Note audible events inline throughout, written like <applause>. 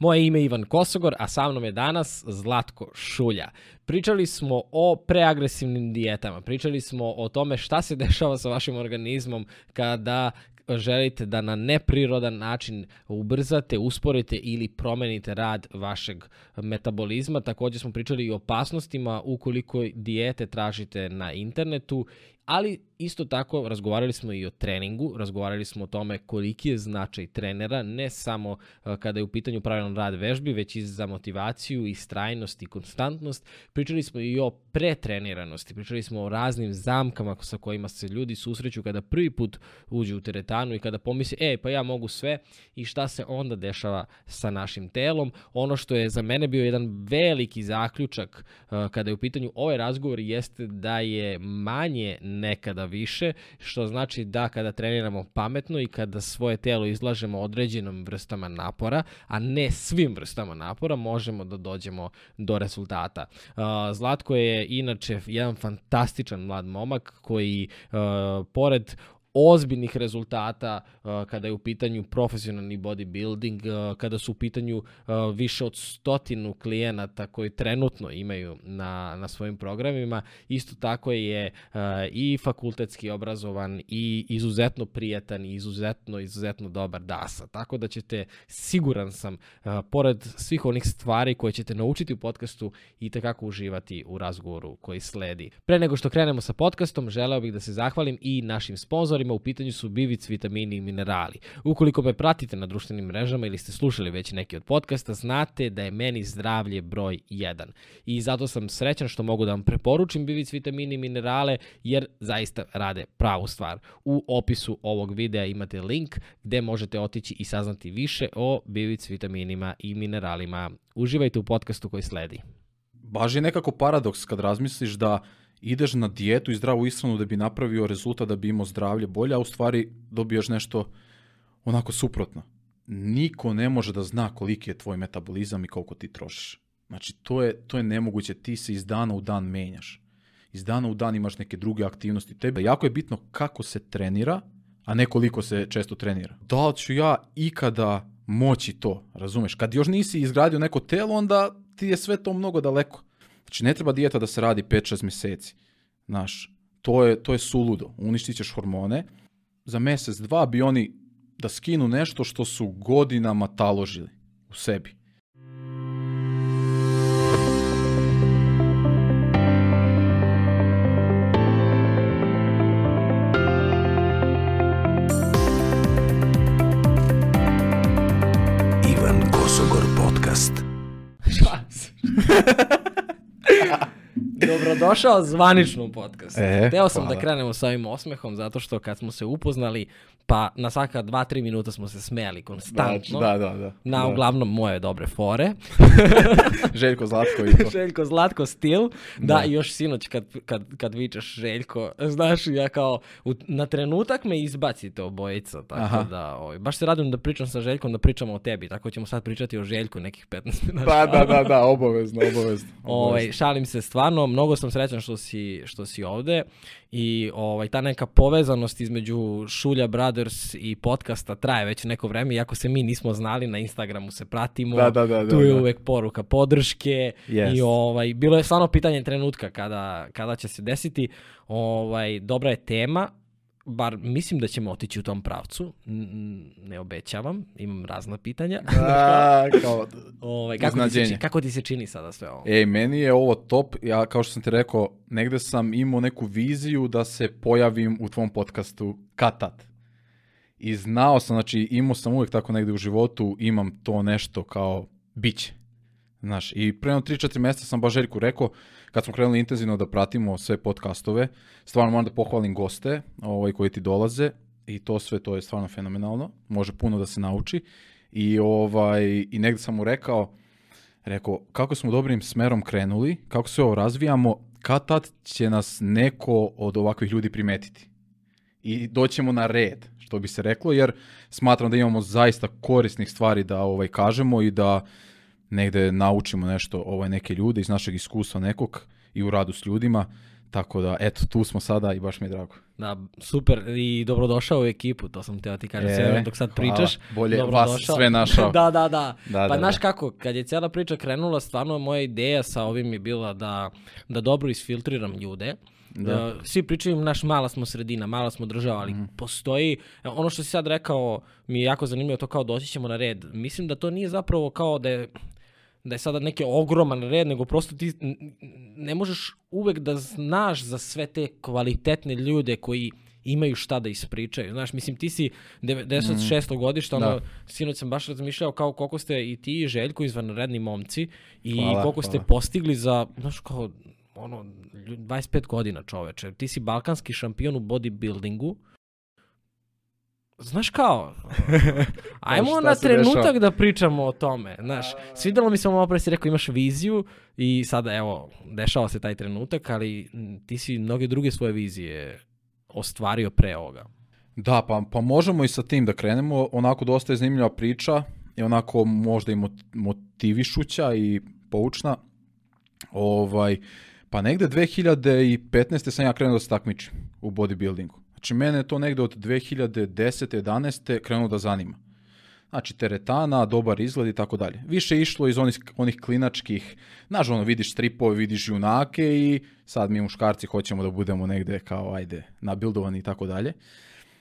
Moje ime je Ivan Kosogor, a sa mnom je danas Zlatko Šulja. Pričali smo o preagresivnim dijetama, pričali smo o tome šta se <laughs> dešava sa vašim organizmom kada želite da na neprirodan način ubrzate, usporite ili promenite rad vašeg metabolizma. Takođe smo pričali i o opasnostima ukoliko dijete tražite na internetu Ali isto tako razgovarali smo i o treningu, razgovarali smo o tome koliki je značaj trenera, ne samo eh, kada je u pitanju pravilan rad vežbi, već i za motivaciju i strajnost i konstantnost. Pričali smo i o pretreniranosti, pričali smo o raznim zamkama sa kojima se ljudi susreću kada prvi put uđu u teretanu i kada pomisli, e, pa ja mogu sve i šta se onda dešava sa našim telom. Ono što je za mene bio jedan veliki zaključak eh, kada je u pitanju ovaj razgovor jeste da je manje nekada više, što znači da kada treniramo pametno i kada svoje telo izlažemo određenim vrstama napora, a ne svim vrstama napora, možemo da dođemo do rezultata. Zlatko je inače jedan fantastičan mlad momak koji pored ozbiljnih rezultata uh, kada je u pitanju profesionalni bodybuilding, uh, kada su u pitanju uh, više od stotinu klijenata koji trenutno imaju na, na svojim programima. Isto tako je uh, i fakultetski obrazovan i izuzetno prijatan i izuzetno, izuzetno dobar dasa. Tako da ćete, siguran sam, uh, pored svih onih stvari koje ćete naučiti u podcastu i tekako uživati u razgovoru koji sledi. Pre nego što krenemo sa podcastom, želeo bih da se zahvalim i našim sponzorima sponzorima u pitanju su Bivic, vitamini i minerali. Ukoliko me pratite na društvenim mrežama ili ste slušali već neki od podcasta, znate da je meni zdravlje broj 1. I zato sam srećan što mogu da vam preporučim Bivic, vitamini i minerale, jer zaista rade pravu stvar. U opisu ovog videa imate link gde možete otići i saznati više o Bivic, vitaminima i mineralima. Uživajte u podcastu koji sledi. Baš je nekako paradoks kad razmisliš da ideš na dijetu i zdravu ishranu da bi napravio rezultat da bi imao zdravlje bolje, a u stvari dobijaš nešto onako suprotno. Niko ne može da zna koliki je tvoj metabolizam i koliko ti trošiš. Znači, to je, to je nemoguće, ti se iz dana u dan menjaš. Iz dana u dan imaš neke druge aktivnosti. Tebe jako je bitno kako se trenira, a ne koliko se često trenira. Da li ću ja ikada moći to, razumeš? Kad još nisi izgradio neko telo, onda ti je sve to mnogo daleko. Znači, ne treba dijeta da se radi 5-6 meseci. Znaš, to je, to je suludo. Uništit ćeš hormone. Za mesec, dva bi oni da skinu nešto što su godinama taložili u sebi. došao zvanično u podcast. E, Teo sam da hvala. da krenemo sa ovim osmehom, zato što kad smo se upoznali, pa na svaka 2-3 minuta smo se smeli konstantno. Da, da, da. da. Na da. uglavnom moje dobre fore. <laughs> <laughs> željko Zlatko i to. željko Zlatko stil. Da, da, još sinoć kad, kad, kad vičeš Željko, znaš, ja kao, u, na trenutak me izbacite obojica, tako Aha. da, oj, ovaj, baš se radim da pričam sa Željkom, da pričamo o tebi, tako ćemo sad pričati o Željku nekih 15 minuta. Da, da, da, da, obavezno, obavezno. <laughs> Ovaj, obavezno. Ove, šalim se stvarno, mnogo sam srećan što si, što si ovde i ovaj, ta neka povezanost između Šulja Brothers i podcasta traje već neko vreme, iako se mi nismo znali, na Instagramu se pratimo, da, da, da, da tu je da. uvek poruka podrške yes. i ovaj, bilo je stvarno pitanje trenutka kada, kada će se desiti, ovaj, dobra je tema, bar mislim da ćemo otići u tom pravcu, ne obećavam, imam razna pitanja. A, da, <laughs> kao, Ove, kako, ti se, kako ti se čini sada sve ovo? Ej, meni je ovo top, ja kao što sam ti rekao, negde sam imao neku viziju da se pojavim u tvom podcastu katat. I znao sam, znači imao sam uvek tako negde u životu, imam to nešto kao biće. Znaš, i prema 3-4 mjeseca sam baš Željku rekao, kad smo krenuli intenzivno da pratimo sve podcastove, stvarno moram da pohvalim goste ovaj, koji ti dolaze i to sve to je stvarno fenomenalno, može puno da se nauči i, ovaj, i negde sam mu rekao, rekao kako smo dobrim smerom krenuli, kako se ovo razvijamo, kad tad će nas neko od ovakvih ljudi primetiti i doćemo na red, što bi se reklo, jer smatram da imamo zaista korisnih stvari da ovaj kažemo i da negde naučimo nešto, ovaj neke ljude iz našeg iskustva nekog i u radu s ljudima. Tako da, eto, tu smo sada i baš mi je drago. Da, super i dobrodošao u ekipu, to sam teo da ti kažem sve e, dok sad hvala. pričaš. Bolje dobrodošao. vas sve našao. <laughs> Da, da, da, da, da. pa da, znaš da. kako, kad je cijela priča krenula, stvarno moja ideja sa ovim je bila da, da dobro isfiltriram ljude. Da. E, svi pričaju, naš mala smo sredina, mala smo država, ali mm. postoji, e, ono što si sad rekao mi je jako zanimljivo, to kao doći ćemo na red. Mislim da to nije zapravo kao da je da je sada neki ogroman red, nego prosto ti ne možeš uvek da znaš za sve te kvalitetne ljude koji imaju šta da ispričaju. Znaš, mislim, ti si 96. Mm. godište, ono, da. sinoć sam baš razmišljao kao koliko ste i ti i Željko izvanredni momci i hvala, koliko hvala. ste postigli za, znaš, kao, ono, 25 godina čoveče. Ti si balkanski šampion u bodybuildingu, Znaš kao, <laughs> ajmo na trenutak dešao? da pričamo o tome, znaš, svidelo mi se malo pre si rekao imaš viziju i sada evo, dešava se taj trenutak, ali ti si mnoge druge svoje vizije ostvario pre ovoga. Da, pa, pa možemo i sa tim da krenemo, onako dosta je zanimljiva priča i onako možda i motivišuća i poučna, ovaj, pa negde 2015. sam ja krenuo da se takmičim u bodybuildingu Znači, mene to negde od 2010. 11. krenuo da zanima. Znači, teretana, dobar izgled i tako dalje. Više išlo iz onih, onih klinačkih, znaš, ono, vidiš stripove, vidiš junake i sad mi muškarci hoćemo da budemo negde kao, ajde, nabildovani i tako dalje.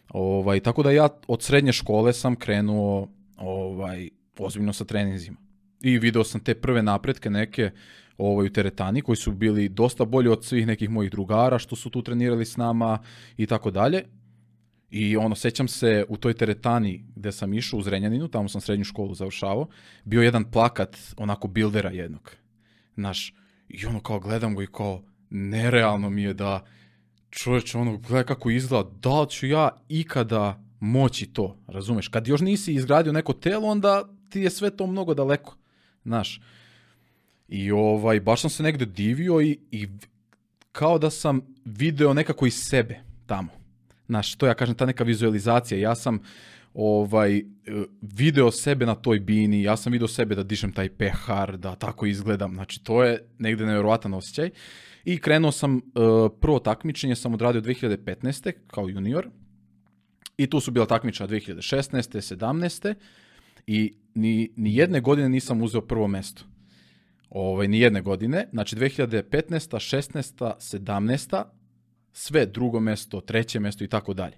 Ovaj, tako da ja od srednje škole sam krenuo ovaj, ozbiljno sa treninzima. I video sam te prve napretke neke, ovaj, u teretani koji su bili dosta bolji od svih nekih mojih drugara što su tu trenirali s nama i tako dalje. I ono, sećam se u toj teretani gde sam išao u Zrenjaninu, tamo sam srednju školu završavao, bio jedan plakat onako bildera jednog. Naš, i ono kao gledam ga i kao, nerealno mi je da čovječ ono, gleda kako izgleda, da li ću ja ikada moći to, razumeš? Kad još nisi izgradio neko telo, onda ti je sve to mnogo daleko, znaš. I ovaj, baš sam se negde divio i, i kao da sam video nekako iz sebe tamo. Znaš, to ja kažem, ta neka vizualizacija. Ja sam ovaj, e, video sebe na toj bini, ja sam video sebe da dišem taj pehar, da tako izgledam. Znači, to je negde nevjerovatan osjećaj. I krenuo sam, e, prvo takmičenje sam odradio 2015. kao junior. I tu su bila takmiča 2016. 17. I ni, ni jedne godine nisam uzeo prvo mesto ovaj, ni jedne godine, znači 2015. 16. 17. sve drugo mesto, treće mesto i tako dalje.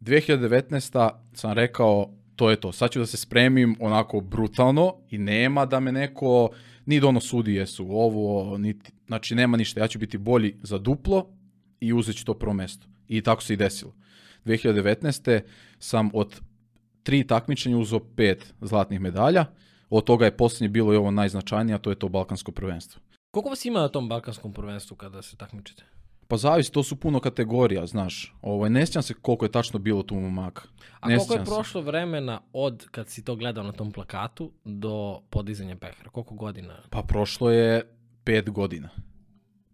2019. sam rekao to je to, sad ću da se spremim onako brutalno i nema da me neko, ni dono da sudije su ovo, niti, znači nema ništa, ja ću biti bolji za duplo i uzet ću to prvo mesto. I tako se i desilo. 2019. sam od tri takmičenja uzeo pet zlatnih medalja, Od toga je posljednje bilo i ovo najznačajnije, a to je to Balkansko prvenstvo. Koliko vas ima na tom Balkanskom prvenstvu kada se takmičite? Pa zavisi, to su puno kategorija, znaš. Ovaj, ne sjećam se koliko je tačno bilo tu momaka. A ne koliko je prošlo se. vremena od kad si to gledao na tom plakatu do podizanja pehara? Koliko godina? Pa prošlo je 5 godina.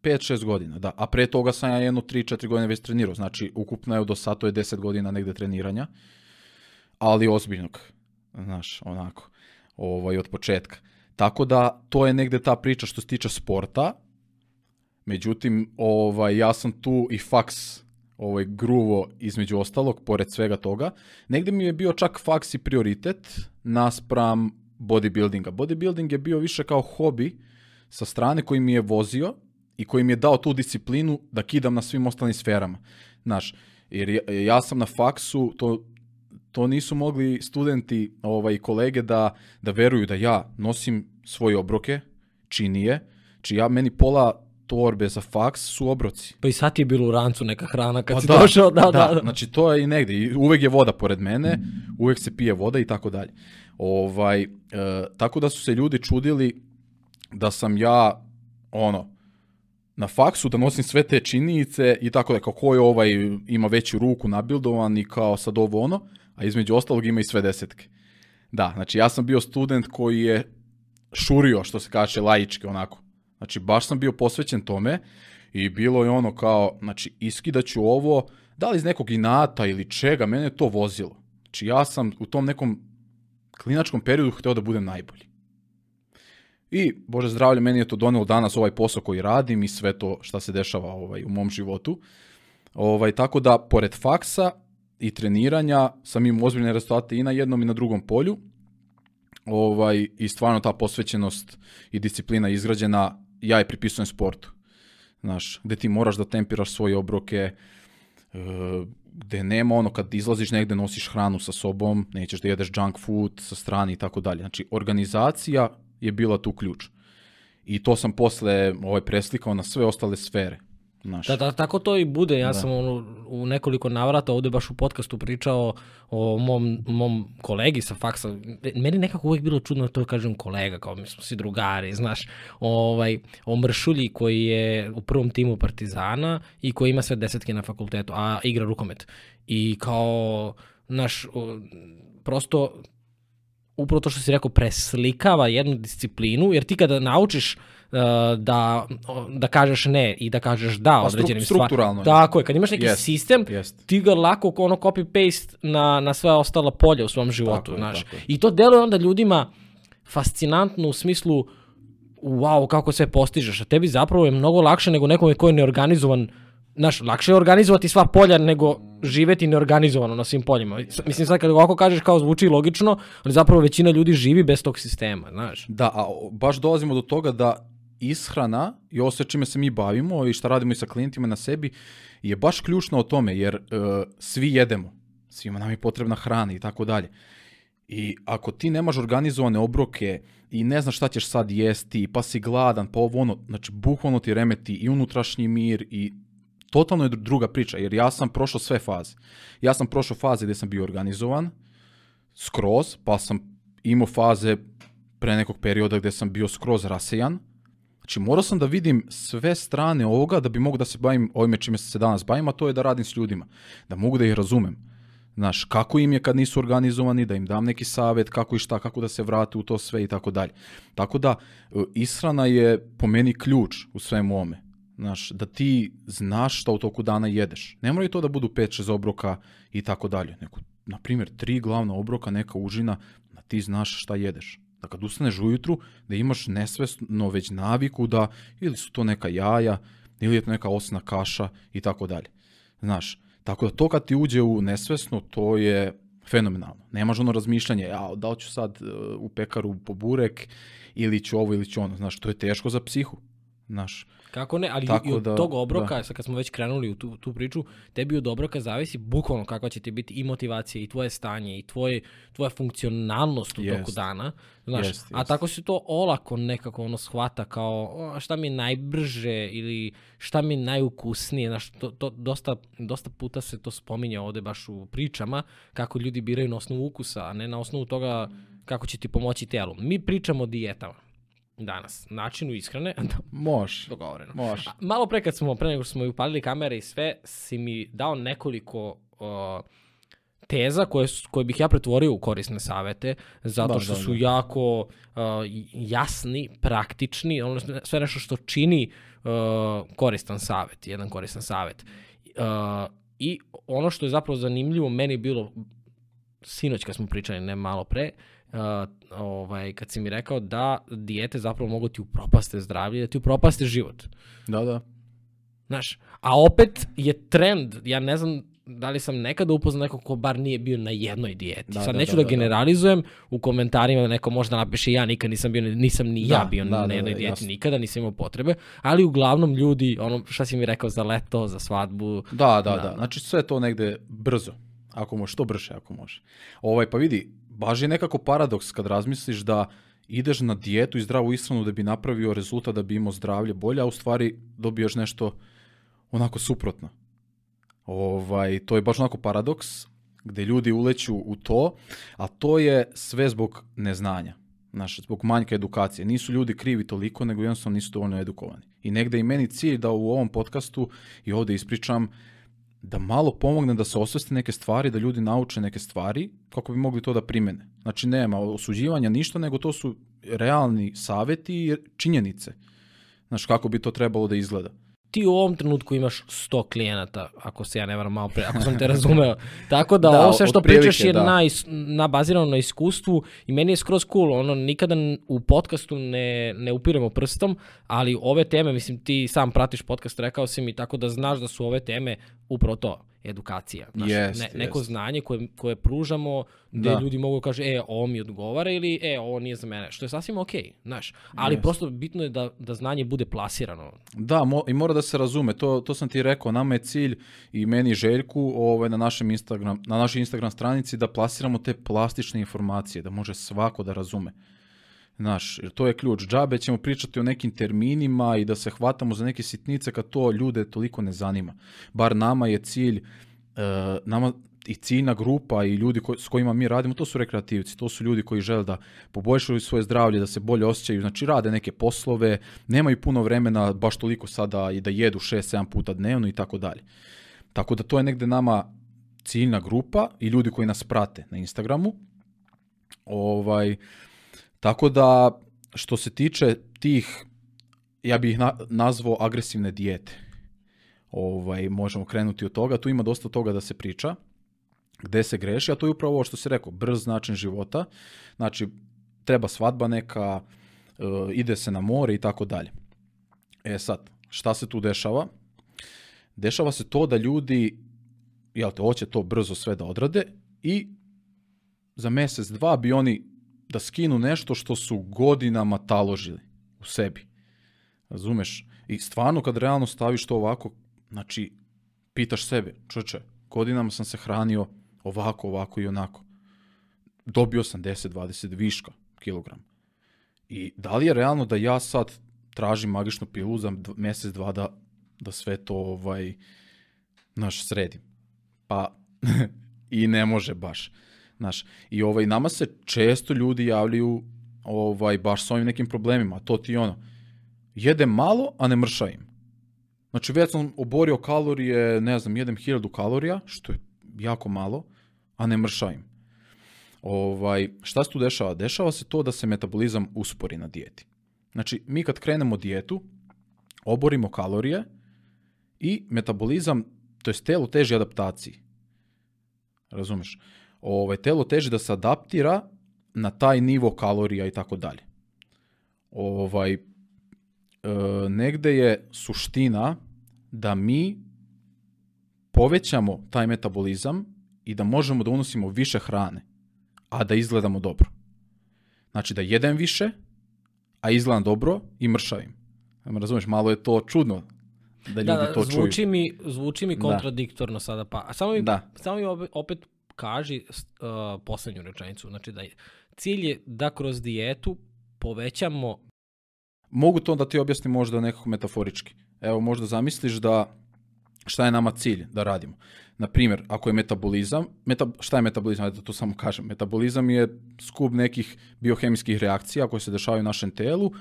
5-6 godina, da. A pre toga sam ja jedno 3-4 godine već trenirao. Znači, ukupno je do sada, to je 10 godina negde treniranja, ali ozbiljnog, znaš, onako ovaj, od početka. Tako da to je negde ta priča što se tiče sporta. Međutim, ovaj, ja sam tu i faks ovaj, gruvo između ostalog, pored svega toga. Negde mi je bio čak faks i prioritet naspram bodybuildinga. Bodybuilding je bio više kao hobi sa strane koji mi je vozio i koji mi je dao tu disciplinu da kidam na svim ostalim sferama. Znaš, jer ja, ja sam na faksu, to to nisu mogli studenti ovaj, kolege da, da veruju da ja nosim svoje obroke, činije, či ja meni pola torbe za faks su obroci. Pa i sad je bilo u rancu neka hrana kad pa si da, došao. Da, da, da, da, znači to je i negde. uvek je voda pored mene, uvek se pije voda i tako dalje. Ovaj, e, tako da su se ljudi čudili da sam ja ono, na faksu da nosim sve te činijice i tako da kao ko je ovaj ima veću ruku nabildovan i kao sad ovo ono a između ostalog ima i sve desetke. Da, znači ja sam bio student koji je šurio, što se kaže, laički onako. Znači baš sam bio posvećen tome i bilo je ono kao, znači iskidaću ovo, da li iz nekog inata ili čega, mene je to vozilo. Znači ja sam u tom nekom klinačkom periodu hteo da budem najbolji. I, Bože zdravlje, meni je to donelo danas ovaj posao koji radim i sve to šta se dešava ovaj, u mom životu. Ovaj, tako da, pored faksa, i treniranja sam imao ozbiljne rezultate i na jednom i na drugom polju. Ovaj, I stvarno ta posvećenost i disciplina izgrađena, ja je pripisujem sportu. Znaš, gde ti moraš da tempiraš svoje obroke, e, gde nema ono kad izlaziš negde nosiš hranu sa sobom, nećeš da jedeš junk food sa strane i tako dalje. Znači organizacija je bila tu ključ. I to sam posle ovaj preslikao na sve ostale sfere. Naš. Da, da, tako to i bude. Ja da. sam ono, u nekoliko navrata ovde baš u podcastu pričao o mom, mom kolegi sa faksa. Meni nekako uvek bilo čudno da to kažem kolega, kao mi smo svi drugari, znaš. O, ovaj, o Mršulji koji je u prvom timu Partizana i koji ima sve desetke na fakultetu, a igra rukomet. I kao, naš, prosto, upravo to što si rekao, preslikava jednu disciplinu, jer ti kada naučiš E, da, da kažeš ne i da kažeš da pa, određenim stru, stvarima. Tako je, kad imaš neki yes, sistem, yes. ti ga lako ono copy-paste na, na sve ostala polja u svom životu. Tako, znaš. Tako. I to deluje onda ljudima fascinantno u smislu wow, kako sve postižeš. A tebi zapravo je mnogo lakše nego nekome koji je neorganizovan Znaš, lakše je organizovati sva polja nego živeti neorganizovano na svim poljima. Mislim sad kad ovako kažeš kao zvuči logično, ali zapravo većina ljudi živi bez tog sistema, znaš. Da, a baš dolazimo do toga da ishrana i ovo sve čime se mi bavimo i šta radimo i sa klijentima na sebi je baš ključno o tome jer e, svi jedemo, svima nam je potrebna hrana i tako dalje. I ako ti nemaš organizovane obroke i ne znaš šta ćeš sad jesti, pa si gladan, pa ovo ono, znači bukvalno ti remeti i unutrašnji mir i totalno je druga priča, jer ja sam prošao sve faze. Ja sam prošao faze gde sam bio organizovan, skroz, pa sam imao faze pre nekog perioda gde sam bio skroz rasejan, Znači morao sam da vidim sve strane ovoga da bi mogu da se bavim ovime čime se danas bavim, a to je da radim s ljudima, da mogu da ih razumem. Znaš, kako im je kad nisu organizovani, da im dam neki savet, kako i šta, kako da se vrate u to sve i tako dalje. Tako da, e, israna je po meni ključ u svemu ome. Znaš, da ti znaš šta u toku dana jedeš. Ne moraju to da budu 5-6 obroka i tako dalje. Neko, na primjer, tri glavna obroka, neka užina, da ti znaš šta jedeš. Da kad ustaneš ujutru, da imaš nesvesno već naviku da ili su to neka jaja, ili je to neka osna kaša i tako dalje. Znaš, tako da to kad ti uđe u nesvesno, to je fenomenalno. Nemaš ono razmišljanje, ja, da li ću sad e, u pekaru po burek ili ću ovo ili ću ono. Znaš, to je teško za psihu. Znaš, Kako ne, ali Tako i od da, tog obroka, da. sad kad smo već krenuli u tu, tu priču, tebi od obroka zavisi bukvalno kakva će ti biti i motivacija i tvoje stanje i tvoje, tvoja funkcionalnost u toku dana. Znaš, yes, yes. A tako se to olako nekako ono shvata kao šta mi je najbrže ili šta mi je najukusnije. Znaš, to, to, dosta, dosta puta se to spominje ovde baš u pričama kako ljudi biraju na osnovu ukusa, a ne na osnovu toga kako će ti pomoći telu. Mi pričamo o dijetama danas, načinu ishrane. Da, može. Dogovoreno. Može. Malo pre kad smo, pre nego smo upalili kamere i sve, si mi dao nekoliko uh, teza koje, koje bih ja pretvorio u korisne savete, zato da, što da, da. su jako uh, jasni, praktični, ono, sve nešto što čini uh, koristan savet, jedan koristan savet. Uh, I ono što je zapravo zanimljivo meni bilo sinoć kad smo pričali, ne malo pre, uh, ovaj, kad si mi rekao da dijete zapravo mogu ti upropaste zdravlje, da ti upropaste život. Da, da. Znaš, a opet je trend, ja ne znam da li sam nekada upoznao nekog ko bar nije bio na jednoj dijeti. Da, Sad da, neću da, da, da, da. generalizujem, u komentarima neko možda napiše ja nikad nisam bio, nisam ni ja da, bio na jednoj dijeti jasno. nikada, nisam imao potrebe, ali uglavnom ljudi, ono šta si mi rekao za leto, za svadbu. Da, da, da, znači sve to negde brzo, ako može, što brže ako može. Ovaj, pa vidi, baš je nekako paradoks kad razmisliš da ideš na dijetu i zdravu ishranu da bi napravio rezultat da bi imao zdravlje bolje, a u stvari dobiješ nešto onako suprotno. Ovaj, to je baš onako paradoks gdje ljudi uleću u to, a to je sve zbog neznanja. Naš, zbog manjka edukacije. Nisu ljudi krivi toliko, nego jednostavno nisu dovoljno edukovani. I negde i meni cilj da u ovom podcastu i ovde ispričam da malo pomogne da se osvesti neke stvari, da ljudi nauče neke stvari kako bi mogli to da primene. Znači nema osuđivanja ništa, nego to su realni saveti i činjenice. Znači, kako bi to trebalo da izgleda ti u ovom trenutku imaš 100 klijenata, ako se ja ne varam malo pre, ako sam te razumeo. <laughs> Tako da, da ovo sve što prilike, pričaš je da. na, na, bazirano na iskustvu i meni je skroz cool, ono, nikada u podcastu ne, ne upiremo prstom, ali ove teme, mislim, ti sam pratiš podcast, rekao si mi, tako da znaš da su ove teme upravo to edukacija. Znaš, yes, ne, neko yes. znanje koje, koje pružamo gde da. ljudi mogu da kaže, e, ovo mi odgovara ili e, ovo nije za mene, što je sasvim okej, okay, znaš. Ali yes. prosto bitno je da, da znanje bude plasirano. Da, mo, i mora da se razume, to, to sam ti rekao, nama je cilj i meni Željku ovaj, na, našem Instagram, na našoj Instagram stranici da plasiramo te plastične informacije, da može svako da razume. Znaš, jer to je ključ. Džabe ćemo pričati o nekim terminima i da se hvatamo za neke sitnice kad to ljude toliko ne zanima. Bar nama je cilj, e, nama i ciljna grupa i ljudi koji, s kojima mi radimo, to su rekreativci, to su ljudi koji žele da poboljšaju svoje zdravlje, da se bolje osjećaju, znači rade neke poslove, nemaju puno vremena baš toliko sada i da jedu 6-7 puta dnevno i tako dalje. Tako da to je negde nama ciljna grupa i ljudi koji nas prate na Instagramu. Ovaj, Tako da, što se tiče tih, ja bih ih nazvao agresivne dijete. Ovaj, možemo krenuti od toga. Tu ima dosta toga da se priča gde se greši, a to je upravo ovo što se rekao, brz način života, znači treba svadba neka, e, ide se na more i tako dalje. E sad, šta se tu dešava? Dešava se to da ljudi, jel te, hoće to brzo sve da odrade i za mesec, dva bi oni da skinu nešto što su godinama taložili u sebi. Razumeš? I stvarno kad realno staviš to ovako, znači, pitaš sebe, čoče, godinama sam se hranio ovako, ovako i onako. Dobio sam 10-20 viška kilograma. I da li je realno da ja sad tražim magičnu pilu za mesec, dva da, da sve to ovaj, naš sredim? Pa <laughs> i ne može baš. Znaš, i ovaj, nama se često ljudi javljaju ovaj, baš s ovim nekim problemima, to ti ono. Jedem malo, a ne mršavim. Znači, već sam oborio kalorije, ne znam, jedem hiljadu kalorija, što je jako malo, a ne mršavim. Ovaj, šta se tu dešava? Dešava se to da se metabolizam uspori na dijeti. Znači, mi kad krenemo dijetu, oborimo kalorije i metabolizam, to je telo teži adaptaciji. Razumeš? ovaj, telo teže da se adaptira na taj nivo kalorija i tako dalje. Ovaj, e, negde je suština da mi povećamo taj metabolizam i da možemo da unosimo više hrane, a da izgledamo dobro. Znači da jedem više, a izgledam dobro i mršavim. Razumeš, malo je to čudno da, da ljudi da, to zvuči čuju. Mi, zvuči mi da. kontradiktorno da. sada. Pa, a samo mi, da. samo mi opet kaži uh, poslednju rečenicu. Znači da je, cilj je da kroz dijetu povećamo... Mogu to da ti objasnim možda nekako metaforički. Evo, možda zamisliš da šta je nama cilj da radimo. Na primjer, ako je metabolizam, meta, šta je metabolizam, ja da to samo kažem, metabolizam je skup nekih biohemijskih reakcija koje se dešavaju u našem telu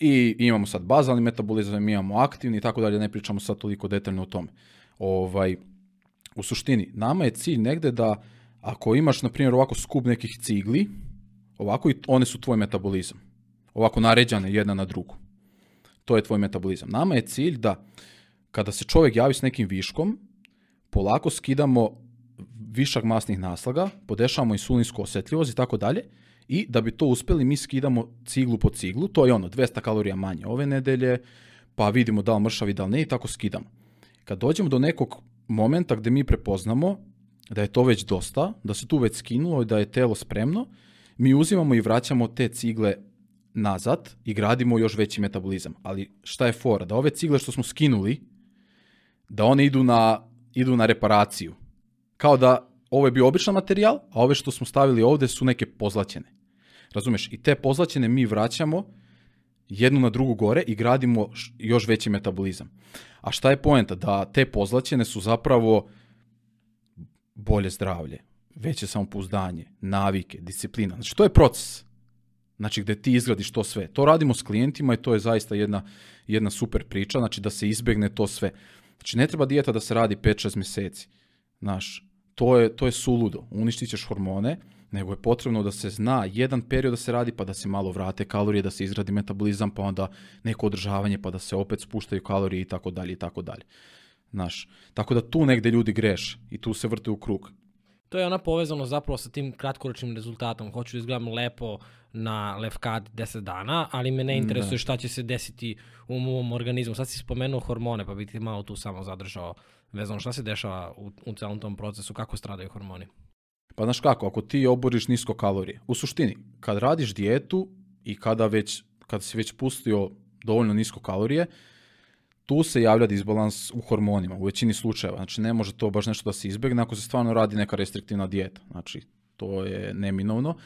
i imamo sad bazalni metabolizam, imamo aktivni i tako dalje, ne pričamo sad toliko detaljno o tome. Ovaj, u suštini, nama je cilj negde da ako imaš, na primjer, ovako skup nekih cigli, ovako i one su tvoj metabolizam. Ovako naređane jedna na drugu. To je tvoj metabolizam. Nama je cilj da kada se čovek javi s nekim viškom, polako skidamo višak masnih naslaga, podešavamo insulinsku osetljivost i tako dalje, i da bi to uspeli mi skidamo ciglu po ciglu, to je ono 200 kalorija manje ove nedelje, pa vidimo da li mršavi, da li ne i tako skidamo. Kad dođemo do nekog momenta gde mi prepoznamo da je to već dosta, da se tu već skinulo i da je telo spremno, mi uzimamo i vraćamo te cigle nazad i gradimo još veći metabolizam. Ali šta je fora? Da ove cigle što smo skinuli, da one idu na, idu na reparaciju. Kao da ovo je bio običan materijal, a ove što smo stavili ovde su neke pozlaćene. Razumeš? I te pozlaćene mi vraćamo jednu na drugu gore i gradimo još veći metabolizam. A šta je poenta? Da te pozlaćene su zapravo bolje zdravlje, veće samopouzdanje, navike, disciplina. Znači to je proces. Znači gde ti izgradiš to sve. To radimo s klijentima i to je zaista jedna, jedna super priča, znači da se izbegne to sve. Znači ne treba dijeta da se radi 5-6 meseci. Znaš, to je, to je suludo. Uništit ćeš hormone, nego je potrebno da se zna jedan period da se radi pa da se malo vrate kalorije, da se izradi metabolizam, pa onda neko održavanje pa da se opet spuštaju kalorije i tako dalje i tako dalje. Znaš, tako da tu negde ljudi greš i tu se vrte u krug. To je ona povezano zapravo sa tim kratkoročnim rezultatom. Hoću da izgledam lepo na levkad 10 dana, ali me ne da. interesuje da. šta će se desiti u mom organizmu. Sad si spomenuo hormone, pa bih ti malo tu samo zadržao vezano šta se dešava u, u celom tom procesu, kako stradaju hormoni. Pa znaš kako, ako ti oboriš nisko kalorije, u suštini, kad radiš dijetu i kada već, kad si već pustio dovoljno nisko kalorije, tu se javlja disbalans u hormonima u većini slučajeva. Znači ne može to baš nešto da se izbegne ako se stvarno radi neka restriktivna dijeta. Znači to je neminovno.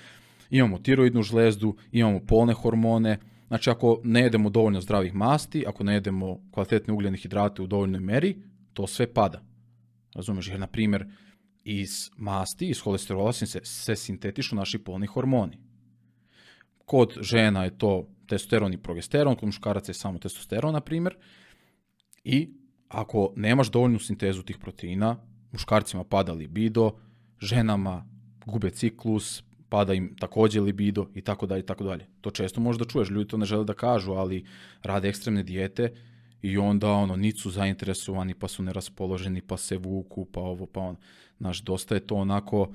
Imamo tiroidnu žlezdu, imamo polne hormone. Znači ako ne jedemo dovoljno zdravih masti, ako ne jedemo kvalitetne ugljene hidrate u dovoljnoj meri, to sve pada. Razumeš? Jer na primjer iz masti, iz holesterola se, se sintetišu naši polni hormoni. Kod žena je to testosteron i progesteron, kod muškaraca je samo testosteron, na primjer, i ako nemaš dovoljnu sintezu tih proteina, muškarcima pada libido, ženama gube ciklus, pada im takođe libido i tako dalje i tako dalje. To često da čuješ, ljudi to ne žele da kažu, ali rade ekstremne dijete i onda ono, nisu zainteresovani, pa su neraspoloženi, pa se vuku, pa ovo, pa ono. Znaš, dosta je to onako,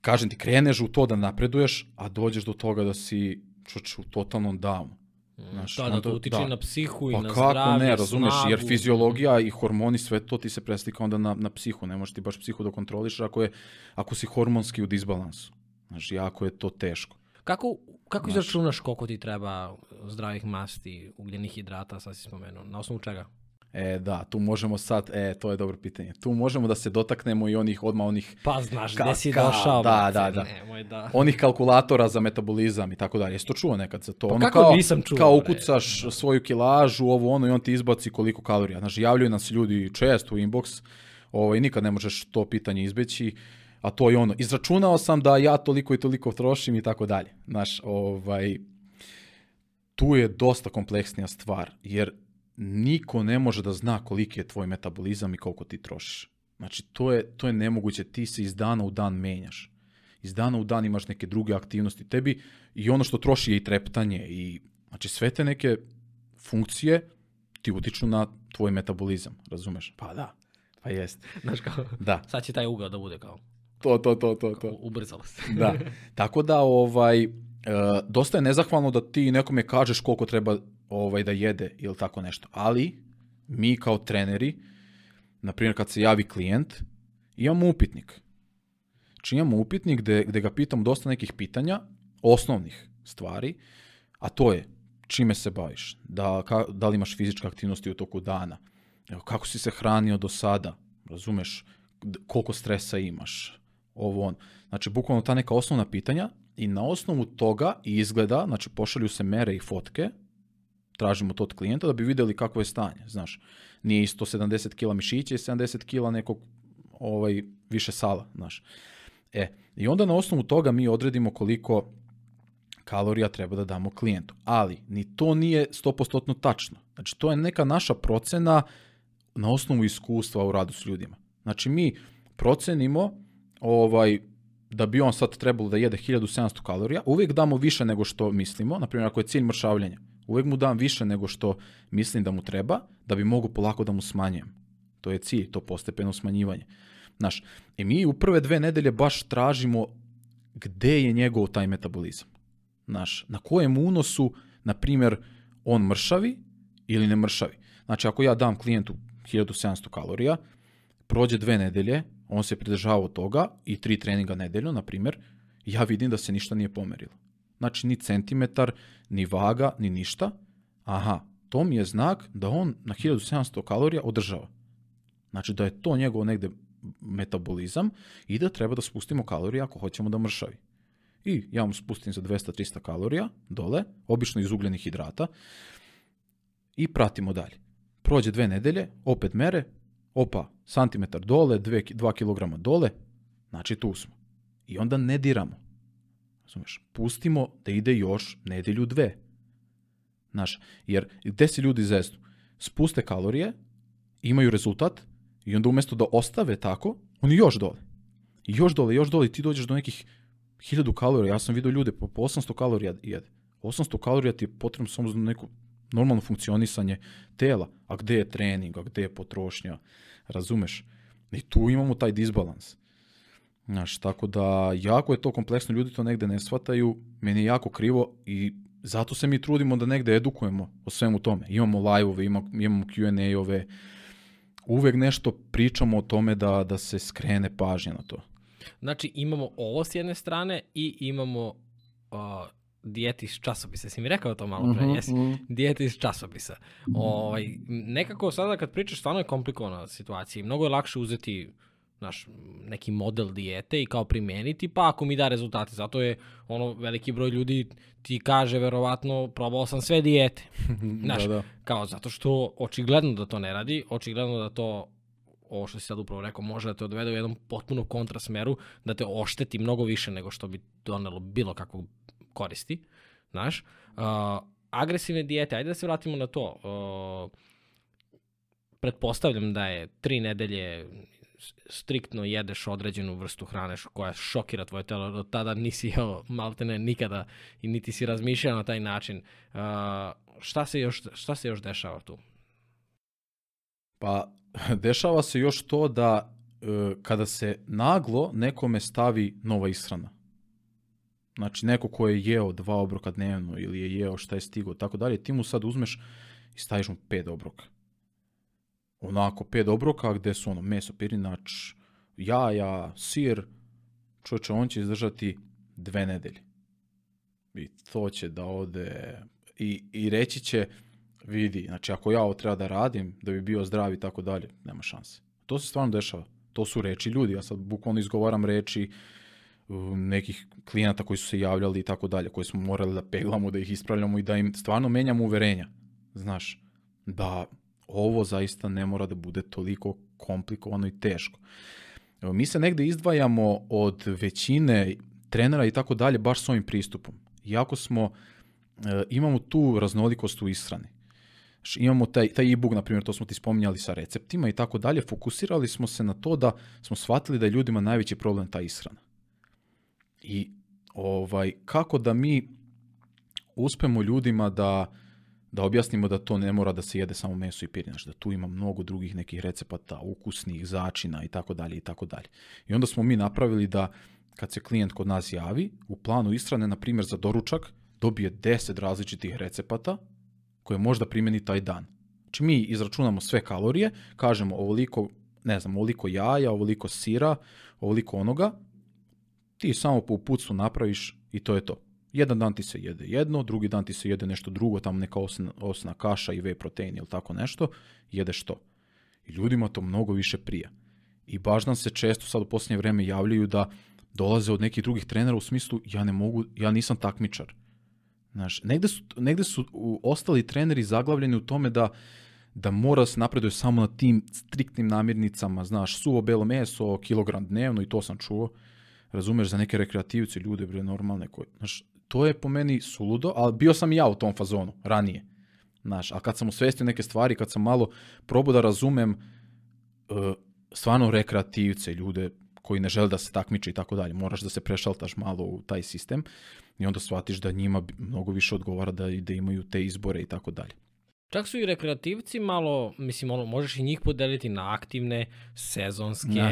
kažem ti, kreneš u to da napreduješ, a dođeš do toga da si čoč, u totalnom downu. Mm, znaš, da, da onda, da, to utiče da. na psihu i pa na kako, zdravlje, ne, razumeš, snagu. jer fiziologija i hormoni, sve to ti se preslika onda na, na psihu, ne možeš ti baš psihu da kontroliš ako, je, ako si hormonski u disbalansu. Znaš, jako je to teško. Kako, kako znaš, izračunaš koliko ti treba zdravih masti, ugljenih hidrata, sad si spomenuo, na osnovu čega? E, da, tu možemo sad, e, to je dobro pitanje. Tu možemo da se dotaknemo i onih, odmah onih... Pa znaš, gde si došao? Da, da, da. Nemoj, da. Onih kalkulatora za metabolizam i tako dalje. Jesi to čuo nekad za to? Pa ono, kako kao, nisam čuo? Kao ukucaš re. svoju kilažu, ovo ono i on ti izbaci koliko kalorija. Znaš, javljaju nas ljudi često u inbox, ovaj, nikad ne možeš to pitanje izbeći, a to je ono, izračunao sam da ja toliko i toliko trošim i tako dalje. Znaš, ovaj, tu je dosta kompleksnija stvar, jer niko ne može da zna koliki je tvoj metabolizam i koliko ti trošiš. Znači, to je, to je nemoguće, ti se iz dana u dan menjaš. Iz dana u dan imaš neke druge aktivnosti tebi i ono što troši je i treptanje i znači sve te neke funkcije ti utiču na tvoj metabolizam, razumeš? Pa da, pa jest. <laughs> Znaš kao, da. sad će taj ugao da bude kao... To, to, to, to. to. Ubrzalo se. da, <laughs> tako da ovaj, e, dosta je nezahvalno da ti nekome kažeš koliko treba ovaj, da jede ili tako nešto. Ali mi kao treneri, na primjer kad se javi klijent, imamo upitnik. Znači imamo upitnik gde, gde ga pitam dosta nekih pitanja, osnovnih stvari, a to je čime se baviš, da, ka, da li imaš fizičke aktivnosti u toku dana, kako si se hranio do sada, razumeš, koliko stresa imaš, ovo on. Znači, bukvalno ta neka osnovna pitanja i na osnovu toga izgleda, znači pošalju se mere i fotke tražimo to od klijenta da bi videli kako je stanje, znaš. Nije isto 70 kila mišića i 70 kila nekog ovaj, više sala, znaš. E, i onda na osnovu toga mi odredimo koliko kalorija treba da damo klijentu. Ali, ni to nije 100% tačno. Znači, to je neka naša procena na osnovu iskustva u radu s ljudima. Znači, mi procenimo ovaj, da bi on sad trebalo da jede 1700 kalorija, uvijek damo više nego što mislimo, na primjer ako je cilj mršavljenja, Uvek mu dam više nego što mislim da mu treba, da bi mogu polako da mu smanjujem. To je cilj, to postepeno smanjivanje. Znaš, i mi u prve dve nedelje baš tražimo gde je njegov taj metabolizam. Znaš, na kojem unosu, na primjer, on mršavi ili ne mršavi. Znači, ako ja dam klijentu 1700 kalorija, prođe dve nedelje, on se pridržavao toga i tri treninga nedeljno, na primjer, ja vidim da se ništa nije pomerilo. Znači ni centimetar, ni vaga, ni ništa. Aha, to mi je znak da on na 1700 kalorija održava. Znači da je to njegov negde metabolizam i da treba da spustimo kalorije ako hoćemo da mršavi. I ja mu spustim za 200-300 kalorija dole, obično iz ugljenih hidrata i pratimo dalje. Prođe dve nedelje, opet mere, opa, santimetar dole, 2 kg dole, znači tu smo. I onda ne diramo. Razumeš? Pustimo da ide još nedelju dve. Znaš, jer gde se ljudi zeznu? Spuste kalorije, imaju rezultat i onda umesto da ostave tako, oni još dole. I još dole, još dole, ti dođeš do nekih 1000 kalorija. Ja sam vidio ljude po 800 kalorija jede. 800 kalorija ti je potrebno samo za neko normalno funkcionisanje tela. A gde je trening, a gde je potrošnja, razumeš? I tu imamo taj disbalans. Znaš, tako da jako je to kompleksno, ljudi to negde ne shvataju, meni je jako krivo i zato se mi trudimo da negde edukujemo o svemu tome. Imamo live-ove, imamo Q&A-ove, uvek nešto pričamo o tome da, da se skrene pažnja na to. Znači imamo ovo s jedne strane i imamo uh, dijeti iz časopisa. Si mi rekao to malo pre, mhm, jesi? Mm -hmm. Dijeti iz časopisa. Ovaj, nekako sada kad pričaš, stvarno je komplikovana situacija i mnogo je lakše uzeti naš neki model dijete i kao primeniti, pa ako mi da rezultate. Zato je ono veliki broj ljudi ti kaže verovatno probao sam sve dijete. <laughs> Znaš, da, da. kao zato što očigledno da to ne radi, očigledno da to ovo što si sad upravo rekao, može da te odvede u jednom potpuno kontrasmeru, da te ošteti mnogo više nego što bi donelo bilo kakvog koristi, znaš. Uh, agresivne dijete, ajde da se vratimo na to. Uh, pretpostavljam da je tri nedelje striktno jedeš određenu vrstu hrane koja šokira tvoje telo, do tada nisi jeo maltene nikada i niti si razmišljao na taj način. Uh, šta, se još, šta se još dešava tu? Pa, <laughs> dešava se još to da uh, kada se naglo nekome stavi nova ishrana, znači neko ko je jeo dva obroka dnevno ili je jeo šta je stigo, tako dalje, ti mu sad uzmeš i staviš mu pet obroka onako pet obroka gde su ono meso, pirinač, jaja, sir, čovječe, on će izdržati dve nedelje. I to će da ode i, i reći će, vidi, znači ako ja ovo treba da radim, da bi bio zdrav i tako dalje, nema šanse. To se stvarno dešava. To su reči ljudi, ja sad bukvalno izgovaram reči nekih klijenata koji su se javljali i tako dalje, koji smo morali da peglamo, da ih ispravljamo i da im stvarno menjamo uverenja. Znaš, da ovo zaista ne mora da bude toliko komplikovano i teško. Evo, mi se negde izdvajamo od većine trenera i tako dalje baš s ovim pristupom. Iako smo, e, imamo tu raznolikost u ishrani. imamo taj, taj e-book, na primjer, to smo ti spominjali sa receptima i tako dalje, fokusirali smo se na to da smo shvatili da je ljudima najveći problem ta ishrana. I ovaj, kako da mi uspemo ljudima da da objasnimo da to ne mora da se jede samo meso i pirinač, da tu ima mnogo drugih nekih recepata, ukusnih, začina i tako dalje i tako dalje. I onda smo mi napravili da kad se klijent kod nas javi, u planu ishrane, na primjer za doručak, dobije 10 različitih recepata koje možda primeni taj dan. Znači mi izračunamo sve kalorije, kažemo ovoliko, ne znam, ovoliko jaja, ovoliko sira, ovoliko onoga, ti samo po uputstvu napraviš i to je to. Jedan dan ti se jede jedno, drugi dan ti se jede nešto drugo, tamo neka osna, osna kaša i whey protein ili tako nešto, jedeš to. I ljudima to mnogo više prija. I baš nam se često sad u posljednje vreme javljaju da dolaze od nekih drugih trenera u smislu ja ne mogu, ja nisam takmičar. Znaš, negde su, negde su ostali treneri zaglavljeni u tome da da mora da se napreduje samo na tim striktnim namirnicama, znaš, suvo belo meso, kilogram dnevno i to sam čuo. Razumeš za neke rekreativce, ljude bre normalne koji, znaš, to je po meni suludo, ali bio sam i ja u tom fazonu ranije. Znaš, a kad sam usvestio neke stvari, kad sam malo probao da razumem uh, stvarno rekreativce, ljude koji ne žele da se takmiče i tako dalje, moraš da se prešaltaš malo u taj sistem i onda shvatiš da njima mnogo više odgovara da, da imaju te izbore i tako dalje. Čak su i rekreativci malo, mislim, ono, možeš i njih podeliti na aktivne, sezonske,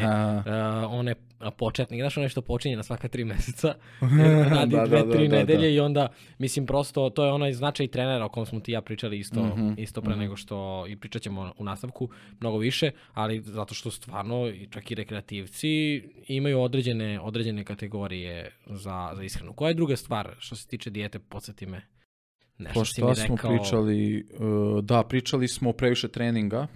uh, one početnike, znaš ono što počinje na svaka tri meseca, <laughs> radi da, da, dve, da, tri da, da. nedelje da. i onda, mislim, prosto, to je onaj značaj trenera o kom smo ti ja pričali isto, mm -hmm. isto pre mm -hmm. nego što, i pričat ćemo u nastavku mnogo više, ali zato što stvarno, čak i rekreativci imaju određene, određene kategorije za, za ishranu. Koja je druga stvar što se tiče dijete, podsjeti me? Nešto pa šta si mi rekao... smo pričali, e, da, pričali smo o previše treninga,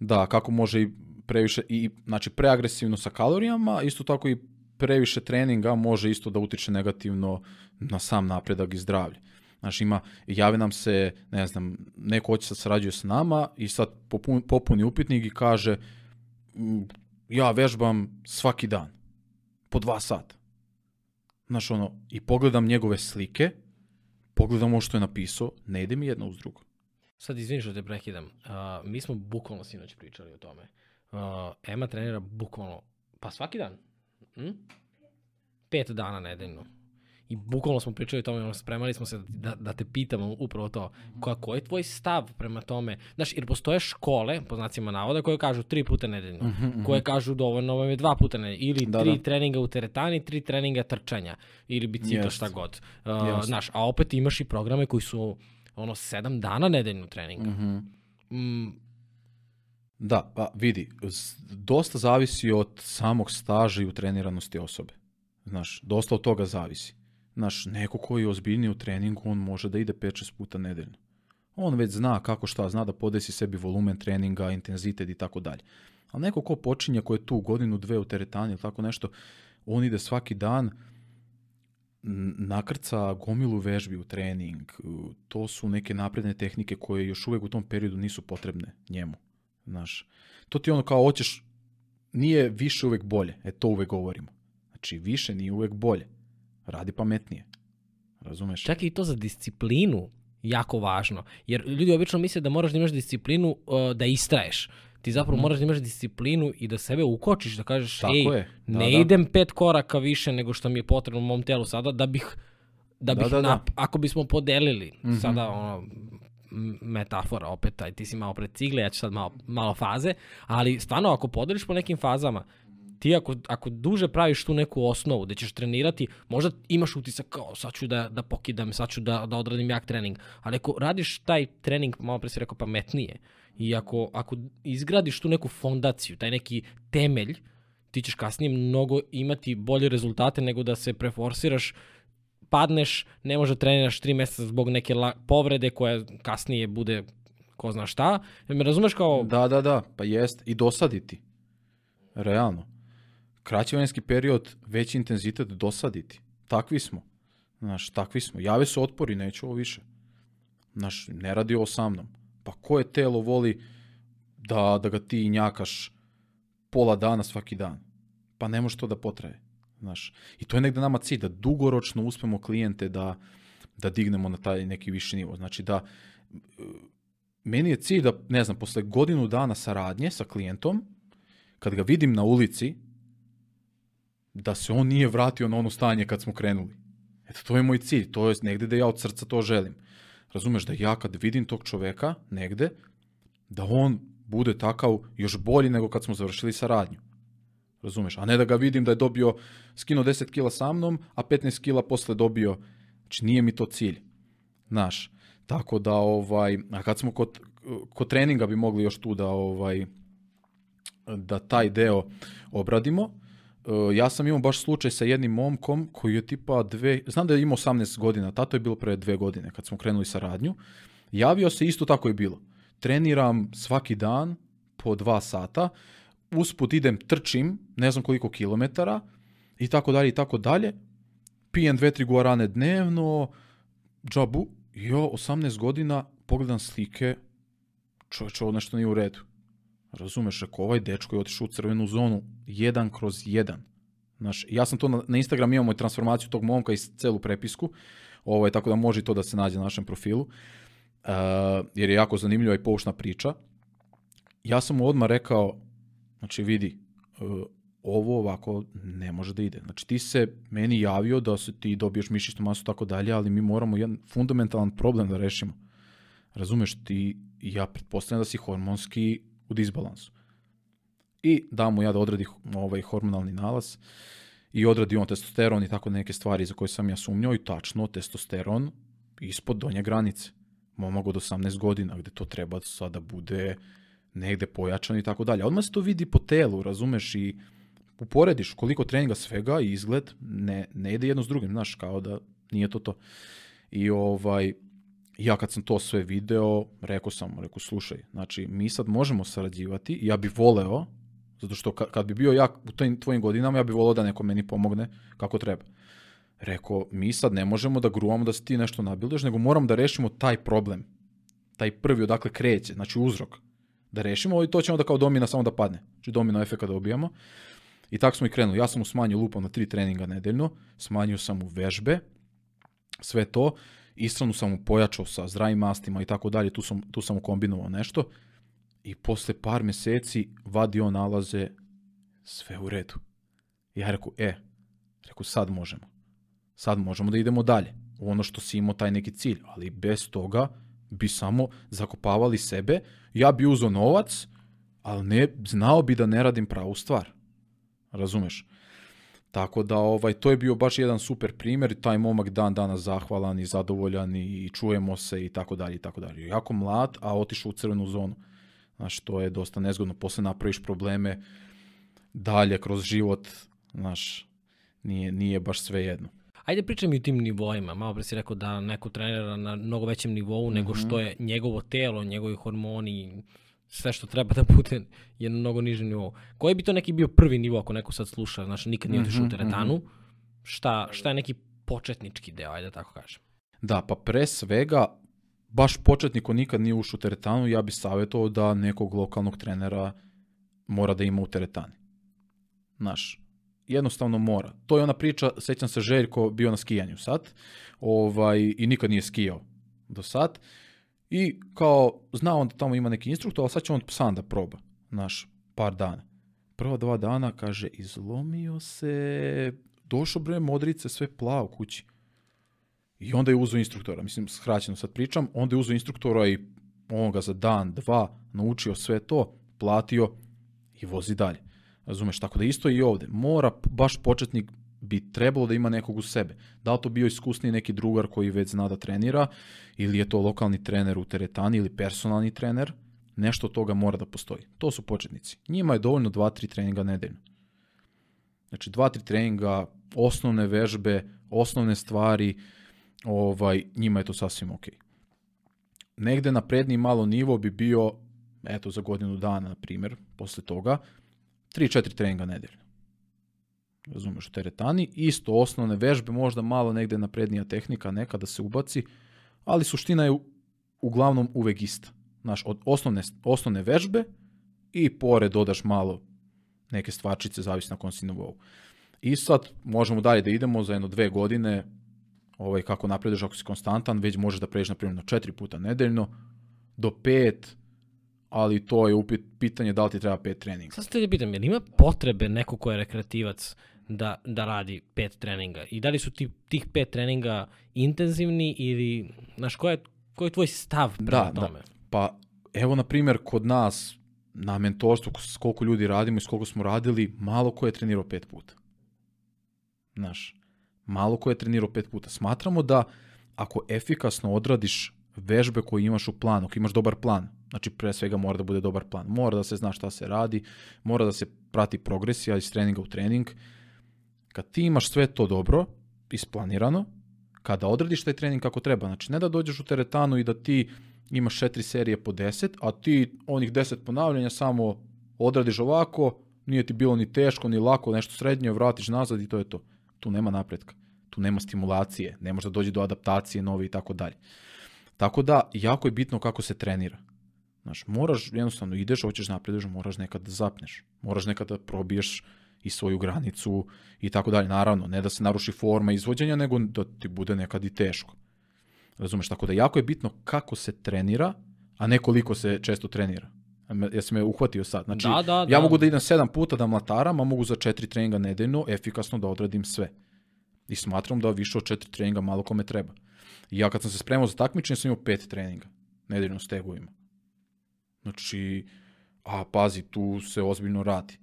da, kako može i previše, i, znači preagresivno sa kalorijama, isto tako i previše treninga može isto da utiče negativno na sam napredak i zdravlje. Znaš, ima, javi nam se, ne znam, neko hoće sad da sarađuje s nama i sad popuni, popuni upitnik i kaže mm, ja vežbam svaki dan, po dva sata. Znaš, ono, i pogledam njegove slike, pogledam ovo što je napisao, ne ide mi jedno uz drugo. Sad izvini što da te prekidam. Uh, mi smo bukvalno sinoć pričali o tome. Uh, Ema trenira bukvalno, pa svaki dan. Hm? Pet dana nedeljno i bukvalno smo pričali o tome, ono, spremali smo se da, da te pitamo upravo to, koja, koji je tvoj stav prema tome, znaš, jer postoje škole, po znacima navoda, koje kažu tri puta nedeljno, mm -hmm. koje kažu dovoljno vam je dva puta nedeljno, ili da, tri da. treninga u teretani, tri treninga trčanja, ili bicikla, šta god. Uh, Znaš, a opet imaš i programe koji su, ono, sedam dana nedeljno treninga. Mm -hmm. mm, Da, pa vidi, dosta zavisi od samog staža i utreniranosti osobe. Znaš, dosta od toga zavisi. Znaš, neko koji je ozbiljniji u treningu, on može da ide 5-6 puta nedeljno. On već zna kako šta, zna da podesi sebi volumen treninga, intenzitet i tako dalje. A neko ko počinje, ko je tu godinu, dve u teretani ili tako nešto, on ide svaki dan, nakrca gomilu vežbi u trening. To su neke napredne tehnike koje još uvek u tom periodu nisu potrebne njemu. Znaš, to ti ono kao hoćeš, nije više uvek bolje, e to uvijek govorimo. Znači više nije uvek bolje radi pametnije. Razumeš? Čak i to za disciplinu jako važno. Jer ljudi obično misle da moraš da imaš disciplinu uh, da istraješ. Ti zapravo mm. moraš da imaš disciplinu i da sebe ukočiš, da kažeš, Tako ej, je. Da, ne da. idem pet koraka više nego što mi je potrebno u mom telu sada, da bih, da, da bih da, da, nap, ako bismo podelili, mm -hmm. sada ono, metafora opet, taj, ti si malo pre cigle, ja ću sad malo, malo faze, ali stvarno ako podeliš po nekim fazama, ti ako, ako duže praviš tu neku osnovu da ćeš trenirati, možda imaš utisak kao sad ću da, da pokidam, sad ću da, da odradim jak trening, ali ako radiš taj trening, malo pre si rekao, pametnije, i ako, ako izgradiš tu neku fondaciju, taj neki temelj, ti ćeš kasnije mnogo imati bolje rezultate nego da se preforsiraš padneš, ne može da treniraš 3 meseca zbog neke povrede koja kasnije bude ko zna šta. Me razumeš kao... Da, da, da, pa jest. I dosaditi. Realno kraći vremenski period, veći intenzitet dosaditi. Takvi smo. Znaš, takvi smo. Jave su otpori, neću ovo više. Znaš, ne radi ovo sa mnom. Pa koje telo voli da, da ga ti njakaš pola dana svaki dan? Pa ne može to da potraje. Znaš, i to je negde nama cilj, da dugoročno uspemo klijente da, da dignemo na taj neki viši nivo. Znači da, meni je cilj da, ne znam, posle godinu dana saradnje sa klijentom, kad ga vidim na ulici, da se on nije vratio na ono stanje kad smo krenuli. Eto, to je moj cilj, to je negde da ja od srca to želim. Razumeš da ja kad vidim tog čoveka negde, da on bude takav još bolji nego kad smo završili saradnju. Razumeš? A ne da ga vidim da je dobio, skino 10 kila sa mnom, a 15 kila posle dobio. Znači nije mi to cilj. Naš. Tako da, ovaj, a kad smo kod, kod treninga bi mogli još tu da, ovaj, da taj deo obradimo. Eh, ja sam imao baš slučaj sa jednim momkom koji je tipa dve, znam da je imao 18 godina, tato je bilo pre dve godine kad smo krenuli sa saradnju, javio se isto tako je bilo. Treniram svaki dan po dva sata, usput idem trčim, ne znam koliko kilometara i tako dalje i tako dalje, pijem dve, tri guarane dnevno, džabu, jo, 18 godina, pogledam slike, čovječe, ovo nešto nije u redu. Razumeš, ako ovaj dečko je otišao u crvenu zonu, jedan kroz jedan. Znaš, ja sam to na, na Instagram imamo transformaciju tog momka i celu prepisku, ovaj, tako da može to da se nađe na našem profilu, uh, jer je jako zanimljiva i poušna priča. Ja sam mu odmah rekao, znači vidi, uh, ovo ovako ne može da ide. Znači ti se meni javio da se ti dobiješ mišićnu masu tako dalje, ali mi moramo jedan fundamentalan problem da rešimo. Razumeš ti, ja pretpostavljam da si hormonski u disbalansu. I da mu ja da odradi ovaj hormonalni nalaz i odradi on testosteron i tako neke stvari za koje sam ja sumnjao i tačno testosteron ispod donje granice. Momak od 18 godina gde to treba sada bude negde pojačano i tako dalje. Odmah se to vidi po telu, razumeš i uporediš koliko treninga svega i izgled ne, ne ide jedno s drugim, znaš, kao da nije to to. I ovaj, ja kad sam to sve video, rekao sam mu, rekao, slušaj, znači mi sad možemo sarađivati ja bih voleo, zato što kad, kad bi bio ja u tim tvojim godinama, ja bih voleo da neko meni pomogne kako treba. Rekao, mi sad ne možemo da gruvamo da se ti nešto nabildeš, nego moram da rešimo taj problem. Taj prvi odakle kreće, znači uzrok. Da rešimo i to ćemo da kao domina samo da padne. Znači domino efekt da ubijamo. I tako smo i krenuli. Ja sam mu smanjio lupom na tri treninga nedeljno, smanjio sam mu vežbe, sve to Istranu sam pojačao sa zdravim mastima i tako dalje, tu sam, tu sam kombinovao nešto i posle par meseci vadio nalaze sve u redu. Ja rekao, e, rekao sad možemo. Sad možemo da idemo dalje. Ono što si imao taj neki cilj, ali bez toga bi samo zakopavali sebe. Ja bi uzao novac, ali ne, znao bi da ne radim pravu stvar. Razumeš? Tako da ovaj to je bio baš jedan super primer, taj momak dan danas zahvalan i zadovoljan i čujemo se i tako dalje i tako dalje. Jako mlad, a otišao u crvenu zonu. Znaš, to je dosta nezgodno. posle napraviš probleme dalje kroz život, znaš, nije, nije baš sve jedno. Ajde pričam i o tim nivoima. Malo pre si rekao da neko trenira na mnogo većem nivou mm -hmm. nego mhm. što je njegovo telo, njegovi hormoni, sve što treba da bude je na mnogo nižem nivou. Koji bi to neki bio prvi nivo ako neko sad sluša, znači nikad nije otišao u mhm, mhm. teretanu, šta, šta je neki početnički deo, ajde da tako kažem. Da, pa pre svega, baš početnik ko nikad nije ušao u teretanu, ja bih savjetovao da nekog lokalnog trenera mora da ima u teretani. Znaš, jednostavno mora. To je ona priča, sećam se Željko bio na skijanju sad, ovaj, i nikad nije skijao do sad. I kao, zna on da tamo ima neki instruktor, ali sad će on sam da proba, naš, par dana. Prva dva dana, kaže, izlomio se, došao bre modrice, sve plavo kući. I onda je uzeo instruktora, mislim, skraćeno sad pričam, onda je uzeo instruktora i on ga za dan, dva, naučio sve to, platio i vozi dalje. Razumeš, tako da isto i ovde. Mora baš početnik bi trebalo da ima nekog u sebe. Da li to bio iskusni neki drugar koji već zna da trenira ili je to lokalni trener u teretani ili personalni trener, nešto od toga mora da postoji. To su početnici. Njima je dovoljno 2-3 treninga nedeljno. Znači 2-3 treninga, osnovne vežbe, osnovne stvari, ovaj, njima je to sasvim ok. Negde na prednji malo nivo bi bio, eto za godinu dana na primjer, posle toga, 3-4 treninga nedeljno razumeš, u teretani. Isto osnovne vežbe, možda malo negde naprednija tehnika neka da se ubaci, ali suština je uglavnom uvek ista. Znaš, od osnovne, osnovne vežbe i pored dodaš malo neke stvarčice, zavisno na kom si nivou. I sad možemo dalje da idemo za jedno dve godine, ovaj, kako napreduješ ako si konstantan, već možeš da pređeš na primjer na četiri puta nedeljno, do pet, ali to je upit, pitanje da li ti treba pet treninga. Sad ste da pitam, jel ima potrebe neko ko je rekreativac da, da radi pet treninga? I da li su ti, tih pet treninga intenzivni ili, znaš, koji je, ko je tvoj stav prema da, da. tome? Da. Pa, evo, na primjer, kod nas na mentorstvu koliko ljudi radimo i koliko smo radili, malo ko je trenirao pet puta. Znaš, malo ko je trenirao pet puta. Smatramo da ako efikasno odradiš vežbe koje imaš u planu, ako imaš dobar plan, Znači, pre svega mora da bude dobar plan. Mora da se zna šta se radi, mora da se prati progresija iz treninga u trening. Kad ti imaš sve to dobro, isplanirano, kada odrediš taj trening kako treba, znači ne da dođeš u teretanu i da ti imaš četiri serije po 10, a ti onih 10 ponavljanja samo odradiš ovako, nije ti bilo ni teško, ni lako, nešto srednje, vratiš nazad i to je to. Tu nema napretka, tu nema stimulacije, ne može da dođe do adaptacije nove i tako dalje. Tako da, jako je bitno kako se trenira. Znaš, moraš, jednostavno ideš, hoćeš da napreduješ, moraš nekad da zapneš. Moraš nekad da probiješ i svoju granicu i tako dalje. Naravno, ne da se naruši forma izvođenja, nego da ti bude nekad i teško. Razumeš, tako da jako je bitno kako se trenira, a ne koliko se često trenira. Ja sam me uhvatio sad. Znači, da, da, ja da. mogu da idem sedam puta da mlataram, a mogu za četiri treninga nedeljno efikasno da odradim sve. I smatram da više od četiri treninga malo kome treba. I ja kad sam se spremao za takmičenje sam imao pet treninga nedeljno s tegovima. Znači, a pazi, tu se ozbiljno radi.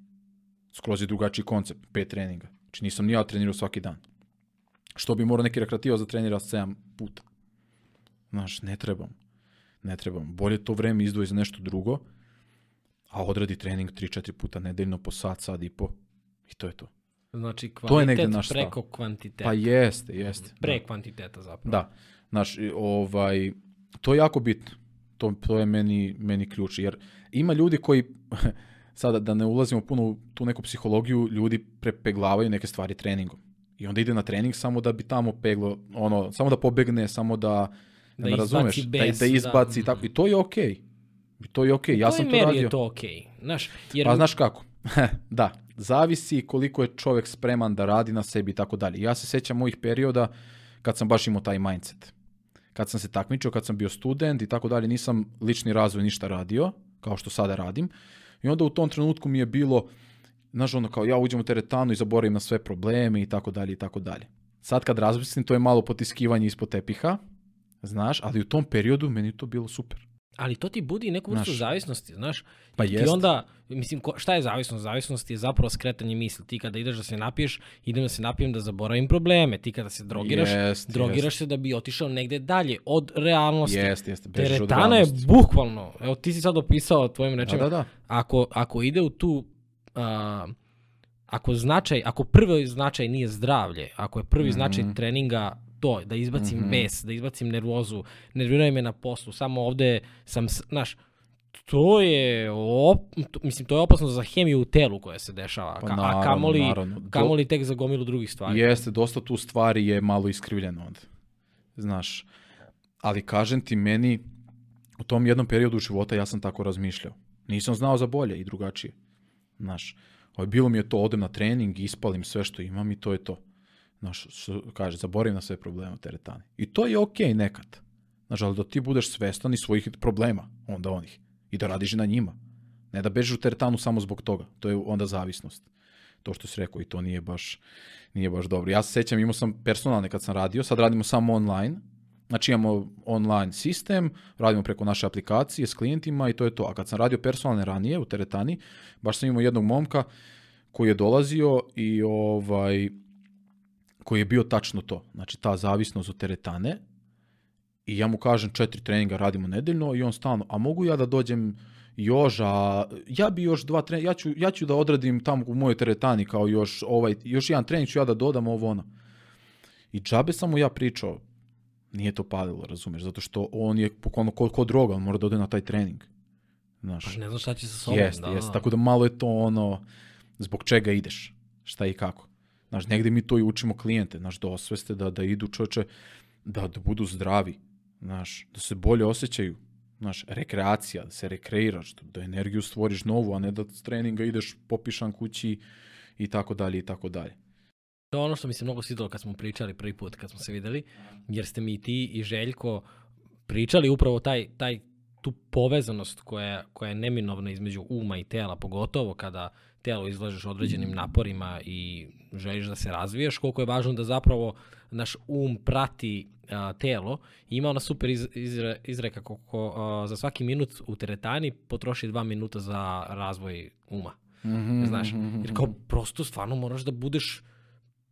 Skroz je drugačiji koncept, pet treninga. Znači nisam ni ja trenirao svaki dan. Što bi morao neki rekreativa za trenira 7 puta. Znaš, ne trebam. Ne trebam. Bolje to vreme izdvoji za nešto drugo, a odradi trening 3-4 puta nedeljno po sat, sad i po. I to je to. Znači kvalitet to je naš preko stav. kvantiteta. Pa jeste, jeste. Pre da. kvantiteta zapravo. Da. Znaš, ovaj, to je jako bitno to, to je meni, meni ključ. Jer ima ljudi koji, <laughs> sada da ne ulazimo puno u tu neku psihologiju, ljudi prepeglavaju neke stvari treningom. I onda ide na trening samo da bi tamo peglo, ono, samo da pobegne, samo da, da, da razumeš, bez, da, da izbaci da. i tako. I to je okej. Okay. I to je okej, okay. ja sam to radio. To meri je to okej. Okay. Znaš, jer... Pa znaš kako? <laughs> da, zavisi koliko je čovek spreman da radi na sebi i tako dalje. Ja se sećam mojih perioda kad sam baš imao taj mindset kad sam se takmičio, kad sam bio student i tako dalje, nisam lični razvoj ništa radio, kao što sada radim. I onda u tom trenutku mi je bilo, znaš, ono kao ja uđem u teretanu i zaboravim na sve probleme i tako dalje i tako dalje. Sad kad razmislim, to je malo potiskivanje ispod tepiha, znaš, ali u tom periodu meni to bilo super ali to ti budi neku vrstu znaš, zavisnosti, znaš. Pa I jest. onda, mislim, ko, šta je zavisnost? Zavisnost je zapravo skretanje misli. Ti kada ideš da se napiješ, idem da se napijem da zaboravim probleme. Ti kada se drogiraš, jest, drogiraš jest. se da bi otišao negde dalje od realnosti. Jest, jest, Teretana je bukvalno, evo ti si sad opisao tvojim da, rečima, da, da, da. Ako, ako ide u tu... Uh, ako značaj, ako prvi značaj nije zdravlje, ako je prvi mm. značaj treninga to, da izbacim mm -hmm. bes, da izbacim nervozu, nerviraju me na poslu, samo ovde sam, znaš, to je op, to, mislim to je opasno za hemiju u telu koja se dešava pa, naravno, a kamoli naravno. kamoli tek za gomilu drugih stvari. Jeste, dosta tu stvari je malo iskrivljeno onda. Znaš, ali kažem ti meni u tom jednom periodu života ja sam tako razmišljao. Nisam znao za bolje i drugačije. Znaš, ovaj bilo mi je to odem na trening, ispalim sve što imam i to je to. Znaš, što kaže, zaborim na sve probleme u teretani. I to je okej okay nekad. Znaš, ali da ti budeš svestan i svojih problema, onda onih. I da radiš na njima. Ne da bežeš u teretanu samo zbog toga. To je onda zavisnost. To što si rekao i to nije baš, nije baš dobro. Ja se sećam, imao sam personalne kad sam radio, sad radimo samo online. Znači imamo online sistem, radimo preko naše aplikacije s klijentima i to je to. A kad sam radio personalne ranije u teretani, baš sam imao jednog momka koji je dolazio i ovaj, koji je bio tačno to, znači ta zavisnost od teretane i ja mu kažem četiri treninga radimo nedeljno i on stalno, a mogu ja da dođem Joža, ja bi još dva treninga, ja ću, ja ću da odradim tamo u mojoj teretani kao još, ovaj, još jedan trening ću ja da dodam ovo ono. I džabe sam mu ja pričao, nije to palilo, razumeš, zato što on je pokolno kod ko droga, on mora da ode na taj trening. Znaš, pa ne znam šta će sa sobom. Jest, da. jest, tako da malo je to ono, zbog čega ideš, šta i kako. Znaš, negde mi to i učimo klijente, znaš, da osveste, da, da idu čoče, da, da budu zdravi, znaš, da se bolje osjećaju, znaš, rekreacija, da se rekreiraš, da, da energiju stvoriš novu, a ne da s treninga ideš popišan kući i tako dalje i tako dalje. To je ono što mi se mnogo svidalo kad smo pričali prvi put, kad smo se videli, jer ste mi i ti i Željko pričali upravo taj, taj tu povezanost koja, koja je neminovna između uma i tela, pogotovo kada telo izlažeš određenim naporima i želiš da se razvijaš, koliko je važno da zapravo naš um prati a, telo. I ima ona super iz, izre, izreka kako za svaki minut u teretani potroši dva minuta za razvoj uma. Mm Znaš, mhm, mhm. jer kao prosto stvarno moraš da budeš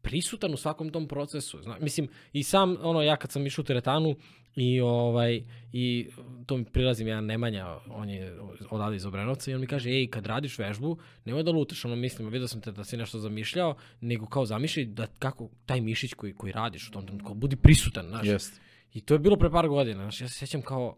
prisutan u svakom tom procesu. Zna, mislim, i sam, ono, ja kad sam išao u teretanu, I, ovaj, I to mi prilazim jedan Nemanja, on je odavde iz Obrenovca i on mi kaže, ej, kad radiš vežbu, nemoj da lutaš, ono mislim, video sam te da si nešto zamišljao, nego kao zamišljaj da kako taj mišić koji, koji radiš u tom trenutku, budi prisutan, znaš. Yes. I to je bilo pre par godina, znaš, ja se sećam kao,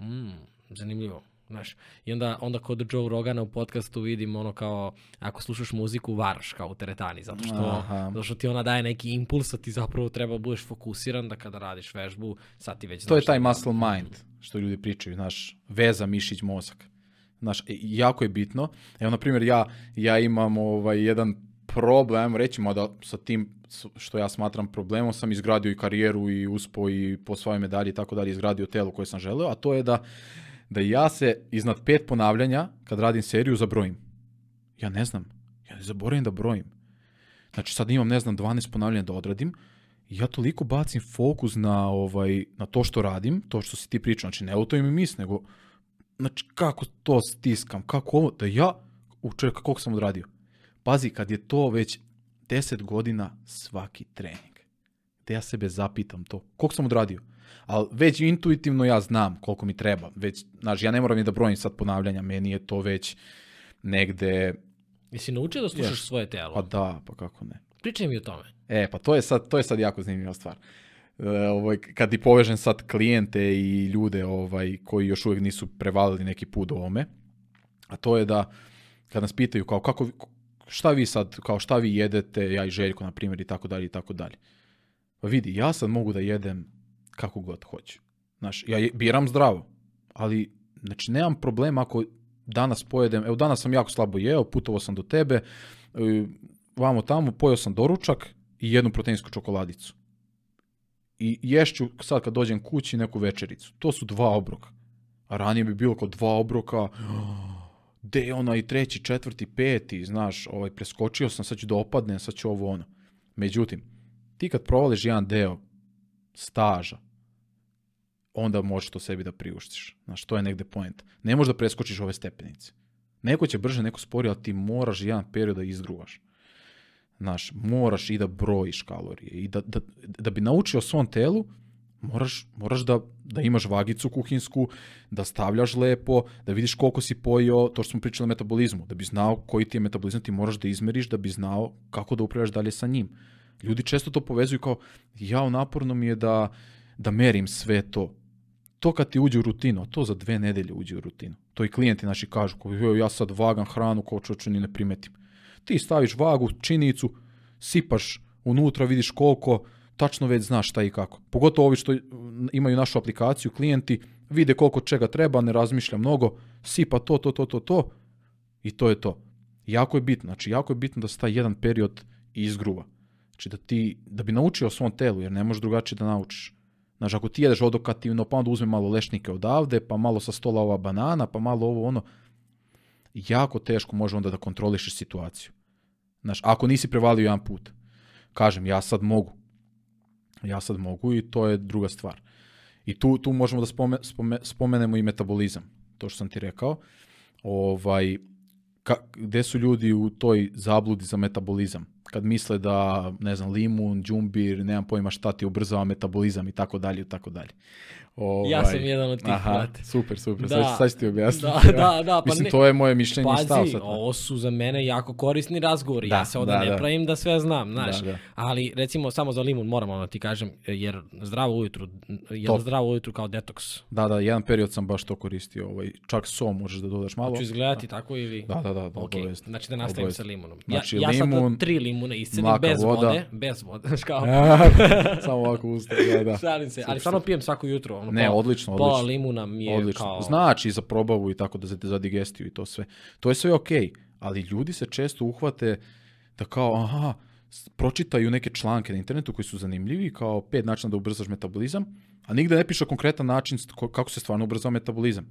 mm, zanimljivo. Znaš, I onda, onda kod Joe Rogana u podcastu vidim ono kao, ako slušaš muziku, varaš kao u teretani, zato što, Aha. zato što ti ona daje neki impuls, a ti zapravo treba da budeš fokusiran da kada radiš vežbu, sad ti već To je taj da... muscle mind, što ljudi pričaju, znaš, veza mišić mozak. Znaš, e, jako je bitno. Evo, na primjer, ja, ja imam ovaj, jedan problem, rećemo da sa tim što ja smatram problemom sam izgradio i karijeru i uspo i po svojoj medalji i tako dalje izgradio telo koje sam želeo, a to je da da ja se iznad pet ponavljanja, kad radim seriju, zabrojim. Ja ne znam. Ja ne zaboravim da brojim. Znači sad imam, ne znam, 12 ponavljanja da odradim, I ja toliko bacim fokus na, ovaj, na to što radim, to što si ti pričao, znači ne o to im mis, nego znači kako to stiskam, kako ovo, da ja, u učer, koliko sam odradio. Pazi, kad je to već 10 godina svaki trening, da ja sebe zapitam to, koliko sam odradio? ali već intuitivno ja znam koliko mi treba. Već, znaš, ja ne moram ni da brojim sad ponavljanja, meni je to već negde... Jesi naučio da slušaš Ješ, svoje telo? Pa da, pa kako ne. Pričaj mi o tome. E, pa to je sad, to je sad jako zanimljiva stvar. E, ovaj, kad i povežem sad klijente i ljude ovaj, koji još uvek nisu prevalili neki put o ovome, a to je da kad nas pitaju kao kako, šta vi sad, kao šta vi jedete, ja i Željko, na primjer, i tako dalje, i tako dalje. Pa vidi, ja sad mogu da jedem kako god hoću. Znaš, ja biram zdravo, ali znači nemam problema ako danas pojedem, evo danas sam jako slabo jeo, putovao sam do tebe, e, vamo tamo, pojeo sam doručak i jednu proteinsku čokoladicu. I ješću sad kad dođem kući neku večericu. To su dva obroka. A ranije bi bilo kao dva obroka, de ona i treći, četvrti, peti, znaš, ovaj, preskočio sam, sad ću da opadnem, sad ću ovo ono. Međutim, ti kad provališ jedan deo staža, onda možeš to sebi da priuštiš. Znaš, to je negde point. Ne možeš da preskočiš ove stepenice. Neko će brže, neko sporije, ali ti moraš jedan period da izgruvaš. Znaš, moraš i da brojiš kalorije. I da, da, da bi naučio svom telu, moraš, moraš da, da imaš vagicu kuhinsku, da stavljaš lepo, da vidiš koliko si pojio, to što smo pričali o metabolizmu, da bi znao koji ti je metabolizam, ti moraš da izmeriš, da bi znao kako da upravljaš dalje sa njim. Ljudi često to povezuju kao, jao, naporno mi je da, da merim sve to. To kad ti uđe u rutinu, a to za dve nedelje uđe u rutinu. To i klijenti naši kažu, kao, ja sad vagam hranu, kao čoče ni ne primetim. Ti staviš vagu, činicu, sipaš unutra, vidiš koliko, tačno već znaš šta i kako. Pogotovo ovi što imaju našu aplikaciju, klijenti vide koliko čega treba, ne razmišlja mnogo, sipa to, to, to, to, to i to je to. Jako je bitno, znači jako je bitno da se taj jedan period izgruva. Znači da ti, da bi naučio o svom telu, jer ne možeš drugačije da naučiš. Znaš, ako ti jedeš odokativno, pa onda uzme malo lešnike odavde, pa malo sa stola ova banana, pa malo ovo ono, jako teško može onda da kontroliš situaciju. Znaš, ako nisi prevalio jedan put, kažem, ja sad mogu. Ja sad mogu i to je druga stvar. I tu, tu možemo da spome, spome, spomenemo i metabolizam, to što sam ti rekao. Ovaj, ka, gde su ljudi u toj zabludi za metabolizam? kad misle da, ne znam, limun, džumbir, nemam pojma šta ti ubrzava metabolizam i tako dalje i tako dalje. Ovaj, ja sam jedan od tih, aha, brate. Super, super, da, sad, ću ti objasniti. <laughs> Da, da, da, pa Mislim, ne, to je moje mišljenje pazi, stav sad. ovo su za mene jako korisni razgovori, da, ja se ovde da, ne da. pravim da sve znam, da, znaš. Da, da. Ali, recimo, samo za limun moram ono da ti kažem, jer zdravo ujutru, jedan zdravo ujutru kao detoks. Da, da, jedan period sam baš to koristio, ovaj, čak so možeš da dodaš malo. Hoću izgledati da. tako ili... Da, da, da, da okay. Obavezno. Znači da nastavim obavezno. sa limunom. Znači, ja, limun, ja sad tri limuna iscedim bez voda. vode, bez vode, <laughs> kao. <laughs> samo ovako usta, da, da. Šalim se, ali stvarno pijem svako jutro ono, ne, pola, odlično, pola odlično. limuna mi je odlično. kao... Znači za probavu i tako da za, za digestiju i to sve. To je sve okej, okay, ali ljudi se često uhvate da kao, aha, pročitaju neke članke na internetu koji su zanimljivi, kao pet načina da ubrzaš metabolizam, a nigde ne piše konkretan način kako se stvarno ubrzava metabolizam.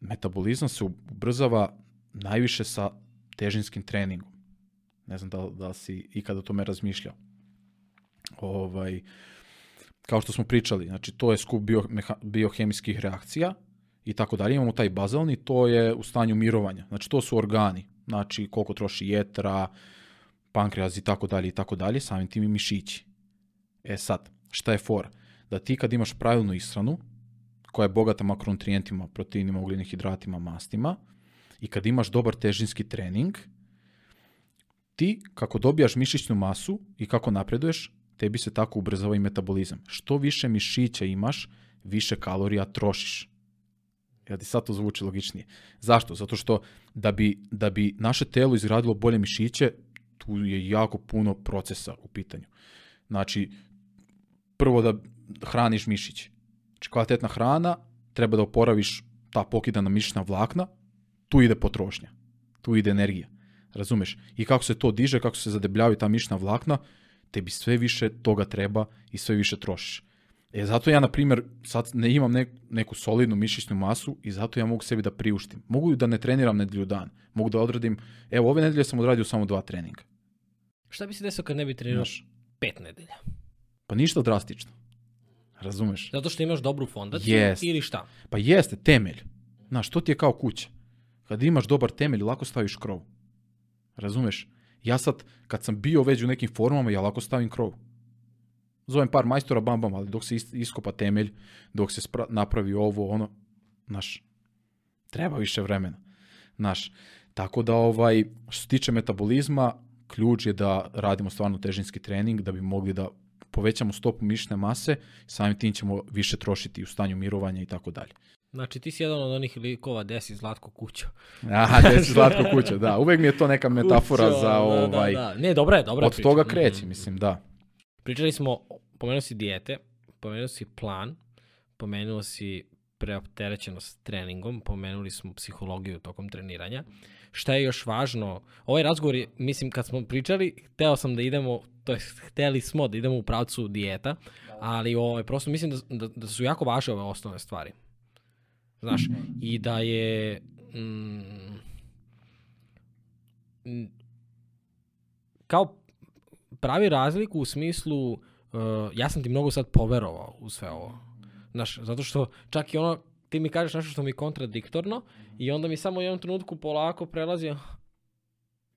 Metabolizam se ubrzava najviše sa težinskim treningom. Ne znam da, da si ikada o tome razmišljao. Ovaj, kao što smo pričali, znači to je skup bio, meha, biohemijskih reakcija i tako dalje. Imamo taj bazalni, to je u stanju mirovanja. Znači to su organi, znači koliko troši jetra, pankreas i tako dalje i tako dalje, samim tim i mišići. E sad, šta je for? Da ti kad imaš pravilnu ishranu, koja je bogata makronutrijentima, proteinima, ugljenih hidratima, mastima, i kad imaš dobar težinski trening, ti kako dobijaš mišićnu masu i kako napreduješ, tebi se tako ubrzava i metabolizam. Što više mišića imaš, više kalorija trošiš. Ja ti sad to zvuči logičnije. Zašto? Zato što da bi, da bi naše telo izgradilo bolje mišiće, tu je jako puno procesa u pitanju. Znači, prvo da hraniš mišić. Znači, kvalitetna hrana, treba da oporaviš ta pokidana mišićna vlakna, tu ide potrošnja, tu ide energija. Razumeš? I kako se to diže, kako se zadebljavaju ta mišićna vlakna, tebi sve više toga treba i sve više trošiš. E, zato ja, na primjer, sad ne imam ne, neku solidnu mišićnu masu i zato ja mogu sebi da priuštim. Mogu da ne treniram nedelju dan. Mogu da odradim, evo, ove nedelje sam odradio samo dva treninga. Šta bi se desilo kad ne bi trenirao Znaš, pet nedelja? Pa ništa drastično. Razumeš? Zato što imaš dobru fondaciju yes. ili šta? Pa jeste, temelj. Znaš, to ti je kao kuća. Kad imaš dobar temelj, lako staviš krov. Razumeš? Ja sad, kad sam bio već u nekim formama, ja lako stavim krov. Zovem par majstora, bam, bam, ali dok se iskopa temelj, dok se spra napravi ovo, ono, naš, treba više vremena. Naš, tako da, ovaj, što se tiče metabolizma, ključ je da radimo stvarno težinski trening, da bi mogli da povećamo stopu mišićne mase, samim tim ćemo više trošiti u stanju mirovanja i tako dalje. Znači ti si jedan od onih likova desi Zlatko kuća. Aha, desi Zlatko kuća, da. Uvek mi je to neka <laughs> metafora Kućo, za ovaj... Da, da. da. Ovaj, ne, dobra je, dobra Od priča. toga mhm. kreći, mislim, da. Pričali smo, pomenuo si dijete, pomenuo si plan, pomenuo si preopterećenost treningom, pomenuli smo psihologiju tokom treniranja. Šta je još važno? Ovaj razgovor je, mislim, kad smo pričali, hteo sam da idemo, to je, hteli smo da idemo u pravcu dijeta, ali ovaj, prosto mislim da, da, da su jako važne ove osnovne stvari. Znaš, mhm. i da je... Mm, mm, kao pravi razliku u smislu uh, ja sam ti mnogo sad poverovao u sve ovo. Znaš, zato što čak i ono, ti mi kažeš nešto što mi je kontradiktorno i onda mi samo u jednom trenutku polako prelazi ah,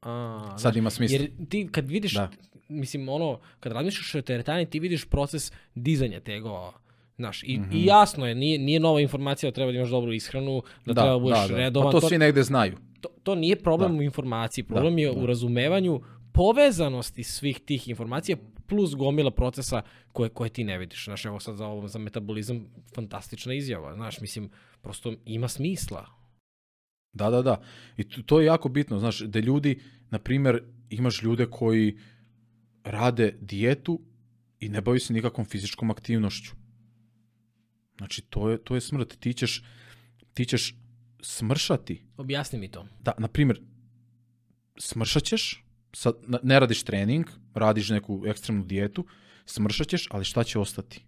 a, sad znaš, ima smisla. Jer ti kad vidiš, da. mislim ono, kad razmišljaš o teretani, ti vidiš proces dizanja tegova Znaš, i, mm -hmm. i mhm. jasno je, nije, nije nova informacija da treba da imaš dobru ishranu, da, da treba da budeš da, da. redovan. Pa to, to svi negde znaju. To, to nije problem da. u informaciji, da, problem da, je da. u razumevanju povezanosti svih tih informacija plus gomila procesa koje, koje ti ne vidiš. Znaš, evo sad za, ovo, za metabolizam fantastična izjava. Znaš, mislim, prosto ima smisla. Da, da, da. I to, to je jako bitno, znaš, da ljudi, na primer, imaš ljude koji rade dijetu i ne bavaju se nikakvom fizičkom aktivnošću. Znači, to je, to je smrt. Ti ćeš, ti ćeš smršati. Objasni mi to. Da, na primjer, smršat ćeš, sad, ne radiš trening, radiš neku ekstremnu dijetu, smršat ćeš, ali šta će ostati?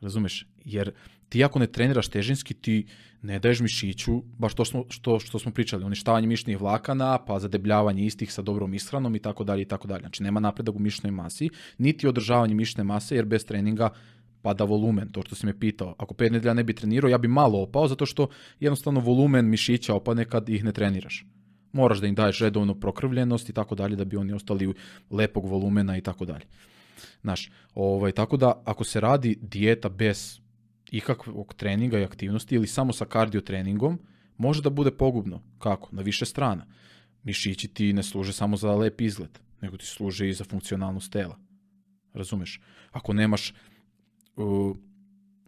Razumeš? Jer ti ako ne treniraš težinski, ti ne daješ mišiću, baš to što, što, što smo pričali, uništavanje mišnih vlakana, pa zadebljavanje istih sa dobrom ishranom i tako dalje i tako dalje. Znači nema napredak u mišnoj masi, niti održavanje mišne mase, jer bez treninga pada volumen, to što si me pitao. Ako pet nedelja ne bi trenirao, ja bi malo opao zato što jednostavno volumen mišića opane kad ih ne treniraš. Moraš da im daješ redovnu prokrvljenost i tako dalje da bi oni ostali u lepog volumena i tako dalje. Znaš, ovaj, tako da ako se radi dijeta bez ikakvog treninga i aktivnosti ili samo sa kardio treningom, može da bude pogubno. Kako? Na više strana. Mišići ti ne služe samo za lep izgled, nego ti služe i za funkcionalnost tela. Razumeš? Ako nemaš uh,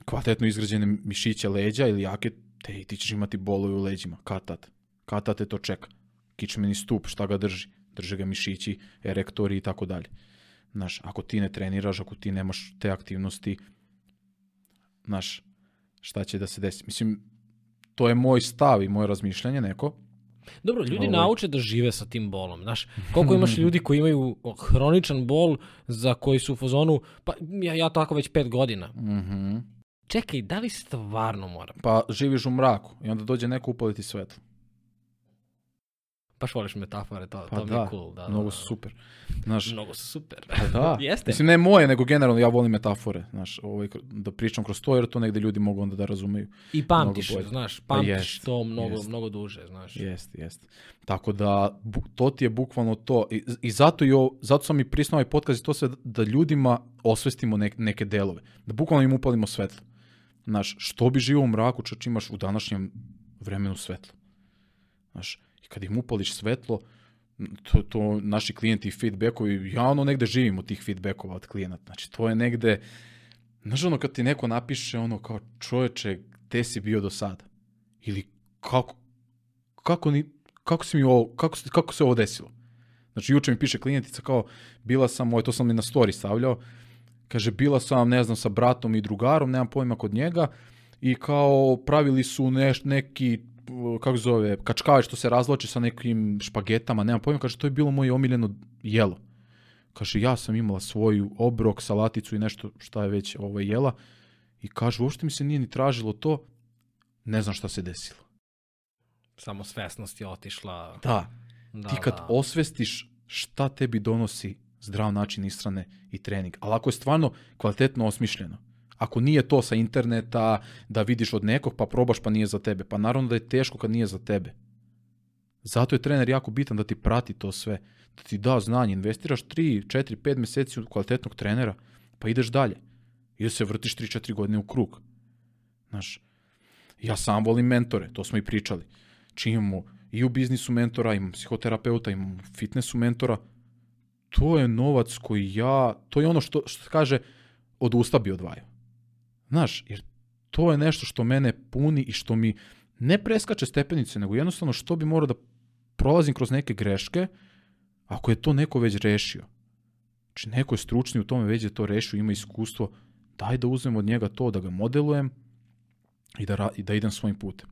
kvalitetno izgrađene mišiće leđa ili jake, te ti ćeš imati bolove u leđima, katat. Katat te to čeka. Kičmeni stup, šta ga drži? Drže ga mišići, erektori i tako dalje. Znaš, ako ti ne treniraš, ako ti nemaš te aktivnosti, znaš, šta će da se desi. Mislim, to je moj stav i moje razmišljanje neko, Dobro, ljudi Ovo... Ovaj. nauče da žive sa tim bolom, znaš. Koliko imaš <laughs> ljudi koji imaju hroničan bol za koji su u fazonu, pa ja, ja tako već pet godina. Mhm. Čekaj, da li stvarno moram? Pa živiš u mraku i onda dođe neko upaliti svetlo baš voliš metafore, to, pa to da, mi je da, cool. Da, da mnogo su da. super. Znaš, mnogo su super. Pa da. <laughs> Jeste. Mislim, ne moje, nego generalno ja volim metafore, znaš, ovaj, da pričam kroz to, jer to negde ljudi mogu onda da razumeju. I pamtiš, znaš, pa pamtiš pa jest, to mnogo, jest. mnogo duže, znaš. Jeste, jeste. Tako da, bu, to ti je bukvalno to. I, i zato, i zato sam i prisnao ovaj podcast i to sve da ljudima osvestimo nek, neke delove. Da bukvalno im upalimo svetlo. Znaš, što bi živo u mraku, čak imaš u današnjem vremenu svetlo. Znaš, kad im upališ svetlo, to, to naši klijenti i feedbackovi, ja ono negde živim od tih feedbackova od klijenata, znači to je negde, znači ono kad ti neko napiše ono kao čoveče, gde si bio do sada? Ili kako, kako, ni, kako, si mi ovo, kako, kako se ovo desilo? Znači juče mi piše klijentica kao, bila sam, ovo, ovaj, to sam mi na story stavljao, kaže bila sam, ne znam, sa bratom i drugarom, nemam pojma kod njega, i kao pravili su neš, neki kako zove, kačkave što se razloči sa nekim špagetama, nema pojma, kaže, to je bilo moje omiljeno jelo. Kaže, ja sam imala svoju obrok, salaticu i nešto šta je već ovaj, jela. I kaže, uopšte mi se nije ni tražilo to, ne znam šta se desilo. Samo svesnost je otišla. Da. da Ti kad da. osvestiš šta tebi donosi zdrav način ishrane i trening. Ali ako je stvarno kvalitetno osmišljeno, ako nije to sa interneta, da vidiš od nekog, pa probaš pa nije za tebe. Pa naravno da je teško kad nije za tebe. Zato je trener jako bitan da ti prati to sve, da ti da znanje, investiraš 3, 4, 5 meseci u kvalitetnog trenera, pa ideš dalje. I da se vrtiš 3, 4 godine u krug. Znaš, ja sam volim mentore, to smo i pričali. Čim znači, imamo i u biznisu mentora, imam psihoterapeuta, imam fitnessu mentora, to je novac koji ja, to je ono što, što kaže, od usta bi odvajao. Znaš, jer to je nešto što mene puni i što mi ne preskače stepenice, nego jednostavno što bi morao da prolazim kroz neke greške, ako je to neko već rešio. Znači, neko je stručni u tome, već je to rešio, ima iskustvo, daj da uzmem od njega to, da ga modelujem i da, i da idem svojim putem.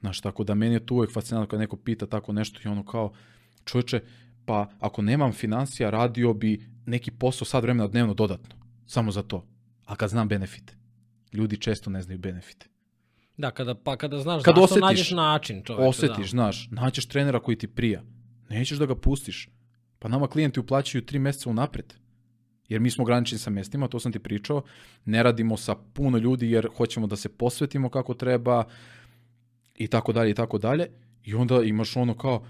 Znaš, tako da meni je to uvek fascinantno kad neko pita tako nešto i ono kao, čoveče, pa ako nemam financija, radio bi neki posao sad vremena dnevno dodatno, samo za to, a kad znam benefite ljudi često ne znaju benefite. Da, kada, pa kada znaš kada zašto, osetiš, nađeš način čoveče. Osetiš, da. znaš, naćeš trenera koji ti prija. Nećeš da ga pustiš. Pa nama klijenti uplaćuju tri meseca unapred. Jer mi smo ograničeni sa mestima, to sam ti pričao. Ne radimo sa puno ljudi jer hoćemo da se posvetimo kako treba i tako dalje i tako dalje. I onda imaš ono kao,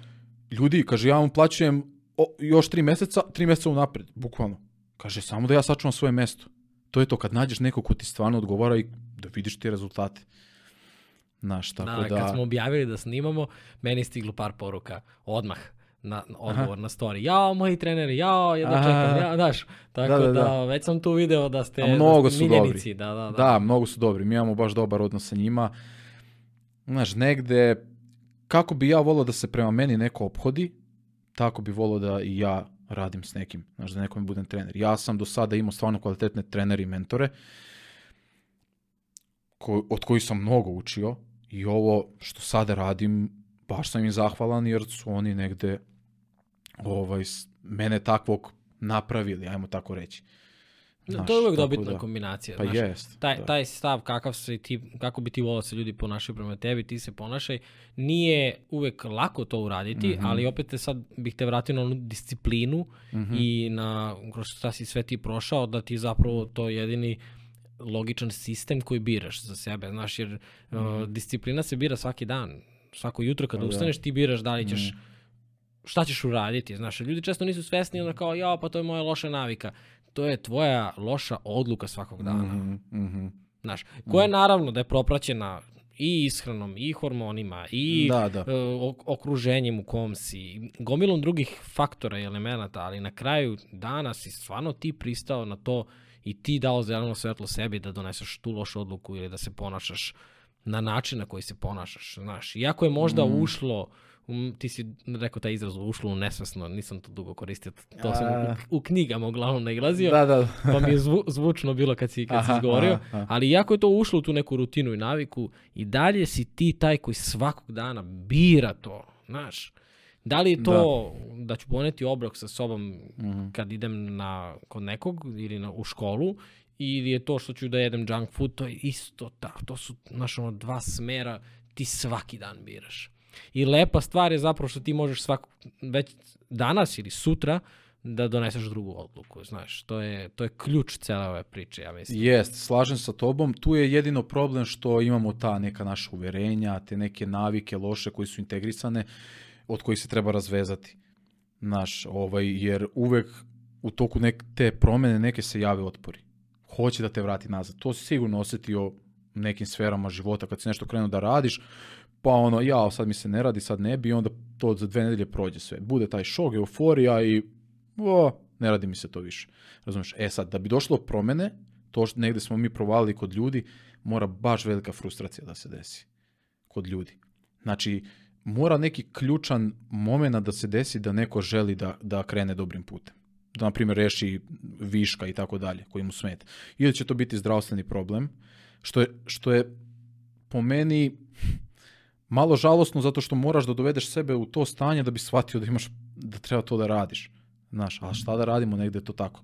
ljudi, kaže, ja vam plaćujem još tri meseca, tri meseca unapred, bukvalno. Kaže, samo da ja sačuvam svoje mesto to je to kad nađeš nekog ko ti stvarno odgovara i da vidiš te rezultate. Naš, tako da, da... Kad smo objavili da snimamo, meni je stiglo par poruka, odmah na, na odgovor Aha. na story. Jao, moji treneri, jao, jedno Aha. čekam, ja, daš. Tako da, da, da, da, već sam tu video da ste, A mnogo da ste su dobri. Da, da, da. da, mnogo su dobri. Mi imamo baš dobar odnos sa njima. Znaš, negde, kako bi ja volao da se prema meni neko ophodi, tako bi volao da i ja radim s nekim, znaš, da nekom budem trener. Ja sam do sada imao stvarno kvalitetne trenere i mentore, ko, od kojih sam mnogo učio i ovo što sada radim, baš sam im zahvalan jer su oni negde ovaj, mene takvog napravili, ajmo tako reći. Znaš, to je uvek dobitna da. kombinacija. Pa znaš, jest. Taj, da. taj stav kakav se ti, kako bi ti volao da se ljudi ponašaju prema tebi, ti se ponašaj, nije uvek lako to uraditi, mm -hmm. ali opet te sad bih te vratio na onu disciplinu mm -hmm. i na kroz šta si sve ti prošao, da ti zapravo to jedini logičan sistem koji biraš za sebe, znaš, jer mm -hmm. uh, disciplina se bira svaki dan. Svako jutro kada pa, da. ustaneš da. ti biraš da li ćeš mm -hmm šta ćeš uraditi, znaš, ljudi često nisu svesni onda kao, ja, pa to je moja loša navika to je tvoja loša odluka svakog dana. Mm -hmm. Znaš, koja je naravno da je propraćena i ishranom, i hormonima, i da, da. E, okruženjem u kom si, gomilom drugih faktora i elemenata, ali na kraju dana si stvarno ti pristao na to i ti dao zeleno svetlo sebi da doneseš tu lošu odluku ili da se ponašaš na način na koji se ponašaš, znaš. Iako je možda mm. ušlo Um, ti si rekao taj izraz ušlo u nesvesno, nisam to dugo koristio, to sam a... u, knjigama uglavnom nailazio, da, da. pa mi je zvu, zvučno bilo kad si, kad aha, si izgovorio, aha, aha. ali iako je to ušlo u tu neku rutinu i naviku i dalje si ti taj koji svakog dana bira to, znaš. Da li je to da, da ću poneti obrok sa sobom mm. kad idem na, kod nekog ili na, u školu ili je to što ću da jedem junk food, to je isto tako, to su, znaš, ono, dva smera ti svaki dan biraš. I lepa stvar je zapravo što ti možeš svako, već danas ili sutra da doneseš drugu odluku, znaš, to je, to je ključ cele ove priče, ja mislim. Jest, slažem sa tobom, tu je jedino problem što imamo ta neka naša uverenja, te neke navike loše koje su integrisane, od kojih se treba razvezati, znaš, ovaj, jer uvek u toku nek, te promene neke se jave otpori, hoće da te vrati nazad, to si sigurno osetio nekim sferama života kad si nešto krenuo da radiš, pa ono, ja sad mi se ne radi, sad ne bi, onda to za dve nedelje prođe sve. Bude taj šok, euforija i o, ne radi mi se to više. Razumiješ? E sad, da bi došlo promene, to što negdje smo mi provalili kod ljudi, mora baš velika frustracija da se desi kod ljudi. Znači, mora neki ključan moment da se desi da neko želi da, da krene dobrim putem. Da, na primjer, reši viška i tako dalje, koji mu smeta. Ili će to biti zdravstveni problem, što je, što je po meni malo žalosno zato što moraš da dovedeš sebe u to stanje da bi shvatio da imaš, da treba to da radiš. Znaš, a šta da radimo, negde je to tako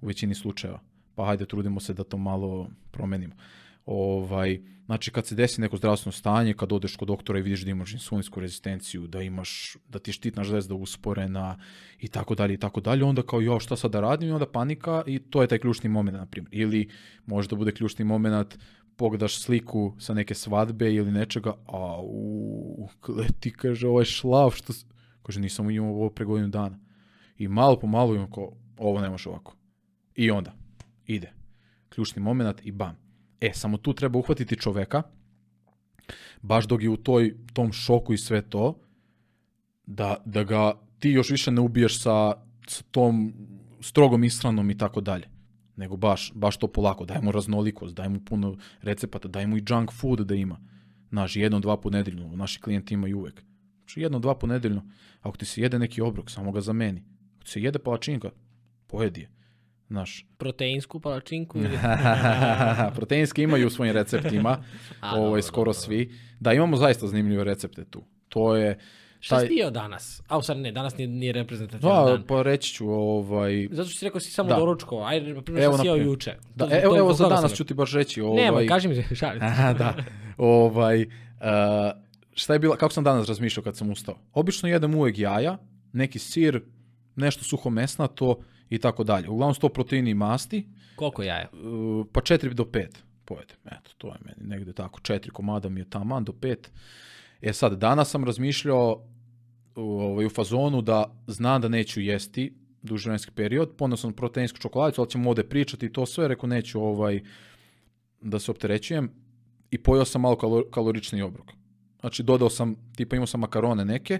u većini slučajeva. Pa hajde, trudimo se da to malo promenimo. Ovaj, znači, kad se desi neko zdravstveno stanje, kad odeš kod doktora i vidiš da imaš insulinsku rezistenciju, da imaš, da ti je štitna žlezda usporena i tako dalje i tako dalje, onda kao, jo, šta sad da radim? I onda panika i to je taj ključni moment, na primjer. Ili možda bude ključni moment pogledaš sliku sa neke svadbe ili nečega, a u, ti kaže ovaj šlav što kaže nisam imao ovo pre godinu dana. I malo po malo imam ko ovo ne može ovako. I onda ide ključni moment i bam. E, samo tu treba uhvatiti čoveka, baš dok je u toj, tom šoku i sve to, da, da ga ti još više ne ubiješ sa, sa tom strogom isranom i tako dalje nego baš, baš to polako, dajemo raznolikost, dajemo puno recepata, dajemo i junk food da ima. Znaš, jedno, dva po nedeljno, naši klijenti imaju uvek. Znači, jedno, dva po nedeljno, ako ti se jede neki obrok, samo ga zameni. Ako ti se jede palačinka, pojedi je. Znaš. Proteinsku palačinku? <laughs> Ili? Proteinski imaju u svojim receptima, <laughs> A, ovaj, skoro dobro. svi. Da, imamo zaista zanimljive recepte tu. To je, Šta si jeo danas? A, u stvari ne, danas nije, nije reprezentativan da, pa, dan. pa reći ću ovaj... Zato što si rekao da si samo da. doručko, ajde, na primjer, šta si jeo juče. Da, to, evo, to, evo za danas ću ti baš reći. Ovaj... Nemoj, kaži mi <laughs> se, šalim. Aha, da. ovaj, uh, šta je bila, kako sam danas razmišljao kad sam ustao? Obično jedem uvek jaja, neki sir, nešto suho mesnato i tako dalje. Uglavnom sto proteini i masti. Koliko jaja? Uh, pa četiri do pet pojedem. Eto, to je meni negde tako. četiri komada mi je taman do pet. E sad, danas sam razmišljao u, ovaj, u fazonu da znam da neću jesti duži vremenski period, ponao sam proteinsku čokoladicu, ali ćemo ovde pričati i to sve, rekao neću ovaj, da se opterećujem i pojao sam malo kalor, kalorični obrok. Znači dodao sam, tipa imao sam makarone neke,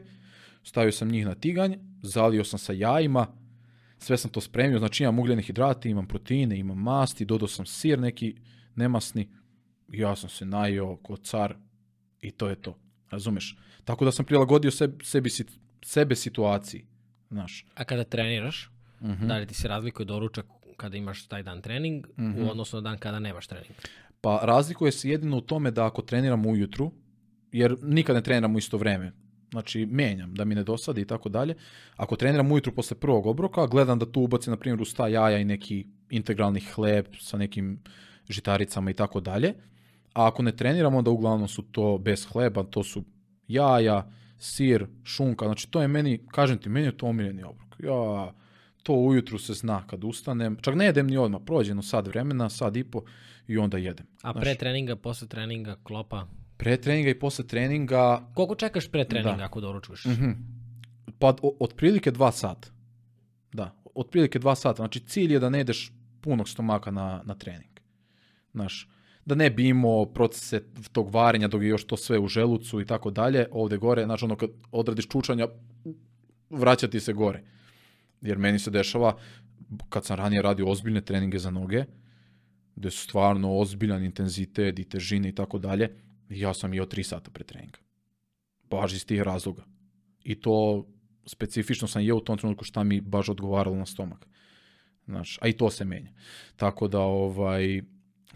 stavio sam njih na tiganj, zalio sam sa jajima, sve sam to spremio, znači imam ugljene hidrate, imam proteine, imam masti, dodao sam sir neki nemasni, ja sam se najeo ko car i to je to. Razumeš? Tako da sam prilagodio sebi, sebi sebe situaciji. Znaš. A kada treniraš, uh mhm. -huh. da li ti se razlikuje doručak kada imaš taj dan trening uh -huh. u mhm. odnosu na dan kada nemaš trening? Pa razlikuje se jedino u tome da ako treniram ujutru, jer nikad ne treniram u isto vreme, znači menjam da mi ne dosadi i tako dalje. Ako treniram ujutru posle prvog obroka, gledam da tu ubacim na primjer usta jaja i neki integralni hleb sa nekim žitaricama i tako dalje. A ako ne treniramo, onda uglavnom su to bez hleba, to su jaja, sir, šunka. Znači to je meni, kažem ti, meni je to omiljeni obrok. Ja, to ujutru se zna kad ustanem. Čak ne jedem ni odmah, prođe prođeno sad vremena, sad i po i onda jedem. A pre treninga, posle treninga, klopa? Pre treninga i posle treninga... Koliko čekaš pre treninga da. ako doručuješ? Mm -hmm. Pa otprilike dva sata. Da, otprilike dva sata. Znači cilj je da ne ideš punog stomaka na, na trening. Znaš, da ne bi imao procese tog varenja dok je još to sve u želucu i tako dalje, ovde gore, znači ono kad odradiš čučanja, vraćati se gore. Jer meni se dešava, kad sam ranije radio ozbiljne treninge za noge, gde su stvarno ozbiljan intenzitet i težine i tako dalje, ja sam i o 3 sata pre treninga. Baš iz tih razloga. I to specifično sam jeo u tom trenutku šta mi baš odgovaralo na stomak. Znaš, a i to se menja. Tako da ovaj,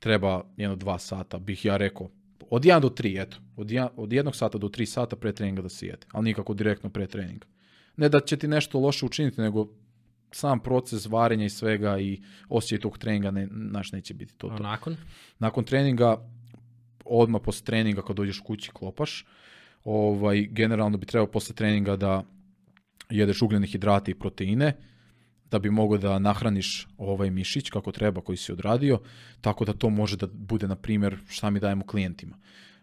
treba jedno dva sata, bih ja rekao. Od 1 do 3, eto. Od, jedan, od jednog sata do 3 sata pre treninga da si jede, ali nikako direktno pre treninga. Ne da će ti nešto loše učiniti, nego sam proces varenja i svega i osjećaj tog treninga ne, naš neće biti to. to. nakon? Nakon treninga, odmah posle treninga kad dođeš kući klopaš, ovaj, generalno bi trebao posle treninga da jedeš ugljene hidrate i proteine, da bi mogao da nahraniš ovaj mišić kako treba koji si odradio, tako da to može da bude, na primjer, šta mi dajemo klijentima.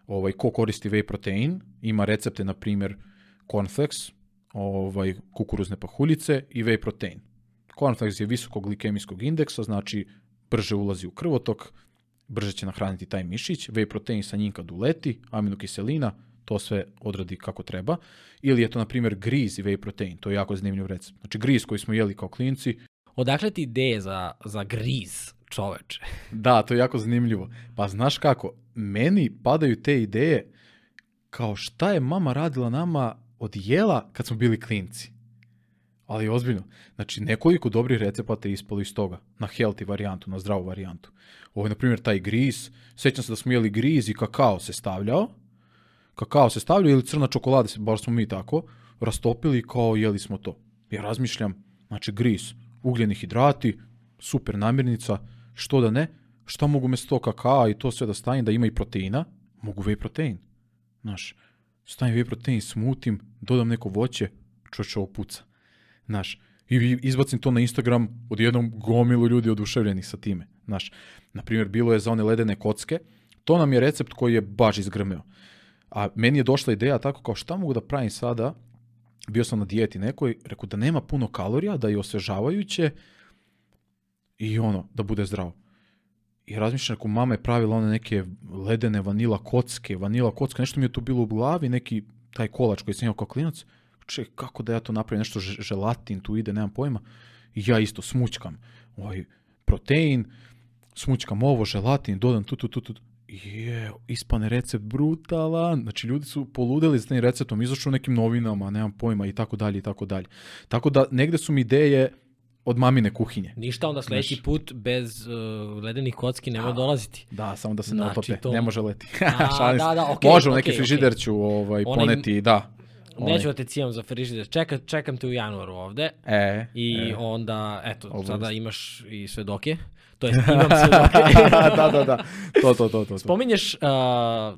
Ovaj, ko koristi whey protein, ima recepte, na primjer, cornflakes, ovaj, kukuruzne pahuljice i whey protein. Cornflakes je visokog glikemijskog indeksa, znači brže ulazi u krvotok, brže će nahraniti taj mišić, whey protein sa njim kad uleti, aminokiselina, to sve odradi kako treba. Ili je to, na primjer, griz i whey protein. To je jako zanimljiv recept. Znači, griz koji smo jeli kao klinci. Odakle ti ideje za, za griz, čoveče? <laughs> da, to je jako zanimljivo. Pa znaš kako, meni padaju te ideje kao šta je mama radila nama od jela kad smo bili klinci. Ali ozbiljno, znači nekoliko dobrih recepata je ispalo iz toga, na healthy varijantu, na zdravu varijantu. Ovo je, na primjer, taj griz, sećam se da smo jeli griz i kakao se stavljao, kakao se stavlja ili crna čokolada, baš smo mi tako, rastopili kao jeli smo to. Ja razmišljam, znači gris, ugljeni hidrati, super namirnica, što da ne, šta mogu mesto kakao i to sve da stavim, da ima i proteina, mogu whey protein. Znaš, stavim whey protein, smutim, dodam neko voće, čoče ovo Znaš, i izbacim to na Instagram od jednom gomilu ljudi oduševljenih sa time. Znaš, na primjer, bilo je za one ledene kocke, to nam je recept koji je baš izgrmeo. A meni je došla ideja tako kao šta mogu da pravim sada, bio sam na dijeti nekoj, rekao da nema puno kalorija, da je osvežavajuće i ono, da bude zdravo. I razmišljam, ako mama je pravila one neke ledene vanila kocke, vanila kocka, nešto mi je tu bilo u glavi, neki taj kolač koji sam imao kao klinac, ček, kako da ja to napravim, nešto želatin tu ide, nemam pojma. I ja isto smućkam ovaj protein, smućkam ovo, želatin, dodam tu, tu, tu, tu je, ispane recept brutalan, znači ljudi su poludeli s tim receptom, izašao nekim novinama, nemam pojma i tako dalje i tako dalje. Tako da negde su mi ideje od mamine kuhinje. Ništa, onda sledeći Znaš, put bez uh, ledenih kocki nema da. dolaziti. Da, samo da se ne znači, otope, to... ne može leti. A, <laughs> da, da, da, okay, može u neki okay, frižider okay. ću ovaj, Onaj... poneti, da. Onaj... Neću da te cijam za frižider, Čeka, čekam te u januaru ovde. E, I e. onda, eto, Obraz. sada imaš i svedoke. To je, imam svjedoke. <laughs> da, da, da. da. To, to, to, to. Spominješ uh,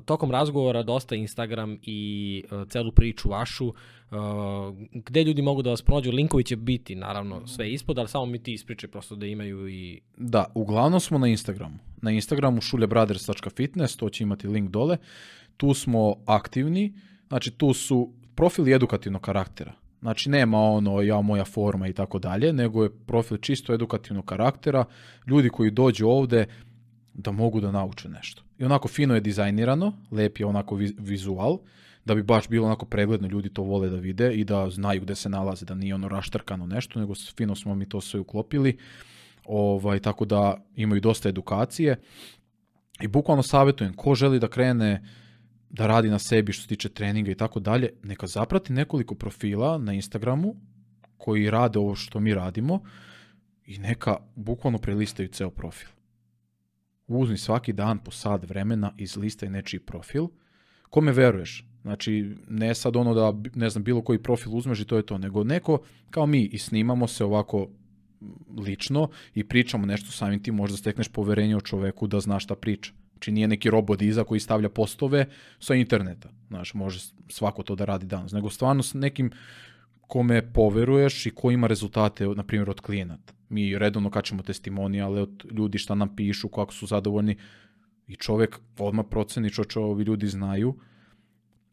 tokom razgovora dosta Instagram i uh, celu priču vašu. Uh, gde ljudi mogu da vas pronađu? Linkovi će biti, naravno, sve ispod, ali samo mi ti ispričaj prosto da imaju i... Da, uglavnom smo na Instagramu. Na Instagramu šuljebrothers.fitness, to će imati link dole. Tu smo aktivni, znači tu su profili edukativnog karaktera. Znači nema ono ja moja forma i tako dalje, nego je profil čisto edukativnog karaktera, ljudi koji dođu ovde da mogu da nauče nešto. I onako fino je dizajnirano, lep je onako vizual, da bi baš bilo onako pregledno, ljudi to vole da vide i da znaju gde se nalaze, da nije ono raštrkano nešto, nego fino smo mi to sve uklopili, ovaj, tako da imaju dosta edukacije. I bukvalno savjetujem ko želi da krene da radi na sebi što se tiče treninga i tako dalje, neka zaprati nekoliko profila na Instagramu koji rade ovo što mi radimo i neka bukvalno prelistaju ceo profil. Uzmi svaki dan po sad vremena izlistaj nečiji profil. Kome veruješ? Znači, ne sad ono da, ne znam, bilo koji profil uzmeš i to je to, nego neko, kao mi, i snimamo se ovako lično i pričamo nešto samim tim, možda stekneš poverenje o čoveku da zna šta priča. Znači nije neki robot iza koji stavlja postove sa interneta. Znaš, može svako to da radi danas. Nego stvarno s nekim kome poveruješ i ko ima rezultate, na primjer, od klijenata. Mi redovno kačemo testimonijale od ljudi šta nam pišu, kako su zadovoljni i čovek odmah proceni čo čo ovi ljudi znaju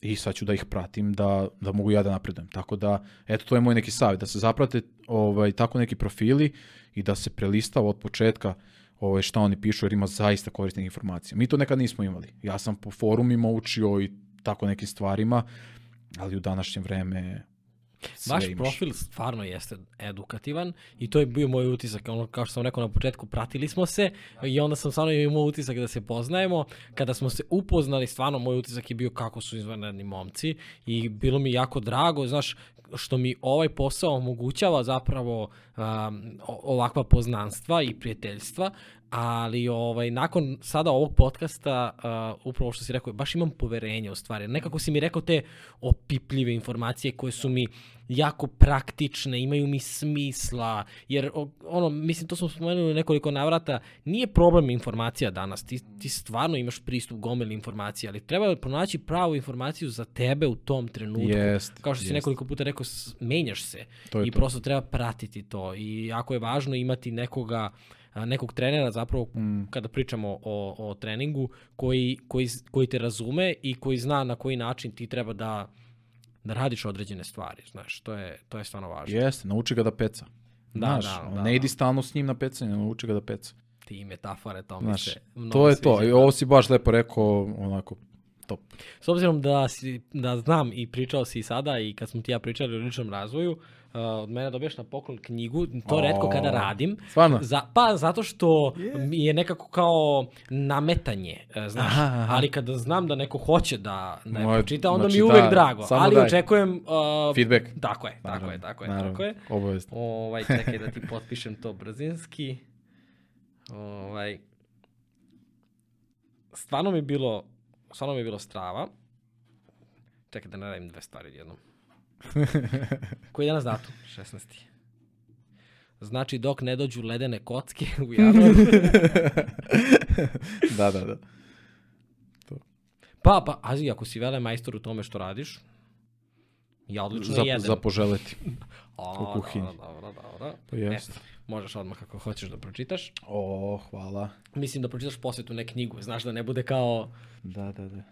i sad ću da ih pratim da, da mogu ja da napredujem. Tako da, eto, to je moj neki savjet, da se zaprate ovaj, tako neki profili i da se prelistava od početka uh, ovaj, šta oni pišu, jer ima zaista korisnih informacija. Mi to nekad nismo imali. Ja sam po forumima učio i tako nekim stvarima, ali u današnjem vreme sve Vaš imaš. profil stvarno jeste edukativan i to je bio moj utisak, ono kao što sam rekao na početku, pratili smo se i onda sam stvarno imao utisak da se poznajemo. Kada smo se upoznali, stvarno moj utisak je bio kako su izvanredni momci i bilo mi jako drago, znaš, što mi ovaj posao omogućava zapravo um, ovakva poznanstva i prijateljstva, ali ovaj, nakon sada ovog podcasta, uh, upravo što si rekao, baš imam poverenje u stvari. Nekako si mi rekao te opipljive informacije koje su mi jako praktične, imaju mi smisla, jer ono, mislim, to smo spomenuli nekoliko navrata, nije problem informacija danas, ti, ti stvarno imaš pristup gomeli informacija, ali treba pronaći pravu informaciju za tebe u tom trenutku. Jest, Kao što si jest. nekoliko puta rekao, menjaš se to i to. prosto treba pratiti to i jako je važno imati nekoga nekog trenera zapravo mm. kada pričamo o, o treningu koji, koji, koji te razume i koji zna na koji način ti treba da uh, da radiš određene stvari, znaš, to je, to je stvarno važno. Jeste, nauči ga da peca. Da, znaš, da, da, ne da, idi stalno s njim na pecanje, nauči ga da peca. Ti metafore, to znaš, mi se mnogo To je sviđa. to, i ovo si baš lepo rekao, onako, top. S obzirom da, si, da znam i pričao si i sada i kad smo ti ja pričali o ličnom razvoju, uh, Uh, od mene dobiješ na poklon knjigu, to o, redko kada radim. Stvarno? Za, pa zato što yeah. je nekako kao nametanje, uh, znaš, aha, aha. ali kada znam da neko hoće da, da je pročita, onda znači, mi je uvek da, drago, ali daj. očekujem... Uh, Feedback. Tako je, naravno, tako je, tako je, naravno, tako je. Obavezno. Ovaj, čekaj da ti <laughs> potpišem to brzinski. Ovaj, stvarno mi je bilo, stvarno mi je bilo strava. Čekaj da ne radim dve stvari jednom. <laughs> Koji je danas datum? 16. Znači, dok ne dođu ledene kocke <laughs> u januar. <laughs> da, da, da. To. Pa, pa, azi, ako si vele majstor u tome što radiš, ja odlično Zap, jedem. Zapoželeti. A, u kuhinji. Dobro, dobro, dobro. Pa jeste. Možeš odmah kako hoćeš da pročitaš. O, hvala. Mislim da pročitaš posvetu ne knjigu, znaš da ne bude kao... Da, da, da.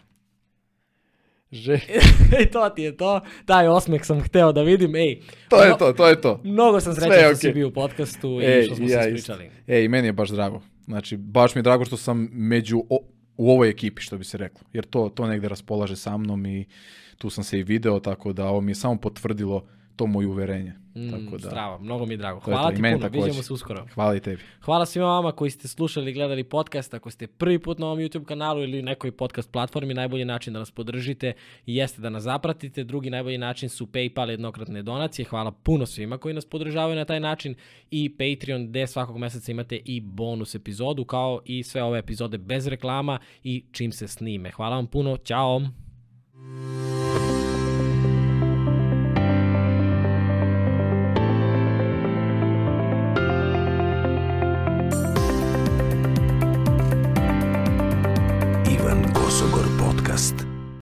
Že... <laughs> I to ti je to. Taj osmeh sam hteo da vidim. Ej, to je to, to je to. Mnogo sam srećan okay. što si bio u podcastu Ej, i što smo ja se ispričali. Ej, meni je baš drago. Znači, baš mi je drago što sam među o, u ovoj ekipi, što bi se reklo. Jer to, to negde raspolaže sa mnom i tu sam se i video, tako da ovo mi je samo potvrdilo to moje uverenje. Mm, Tako da. Strava, mnogo mi je drago. Hvala ti puno, također. vidimo se uskoro. Hvala i tebi. Hvala svima vama koji ste slušali i gledali podcast. Ako ste prvi put na ovom YouTube kanalu ili nekoj podcast platformi, najbolji način da nas podržite jeste da nas zapratite. Drugi najbolji način su PayPal jednokratne donacije. Hvala puno svima koji nas podržavaju na taj način i Patreon gde svakog meseca imate i bonus epizodu kao i sve ove epizode bez reklama i čim se snime. Hvala vam puno, čao!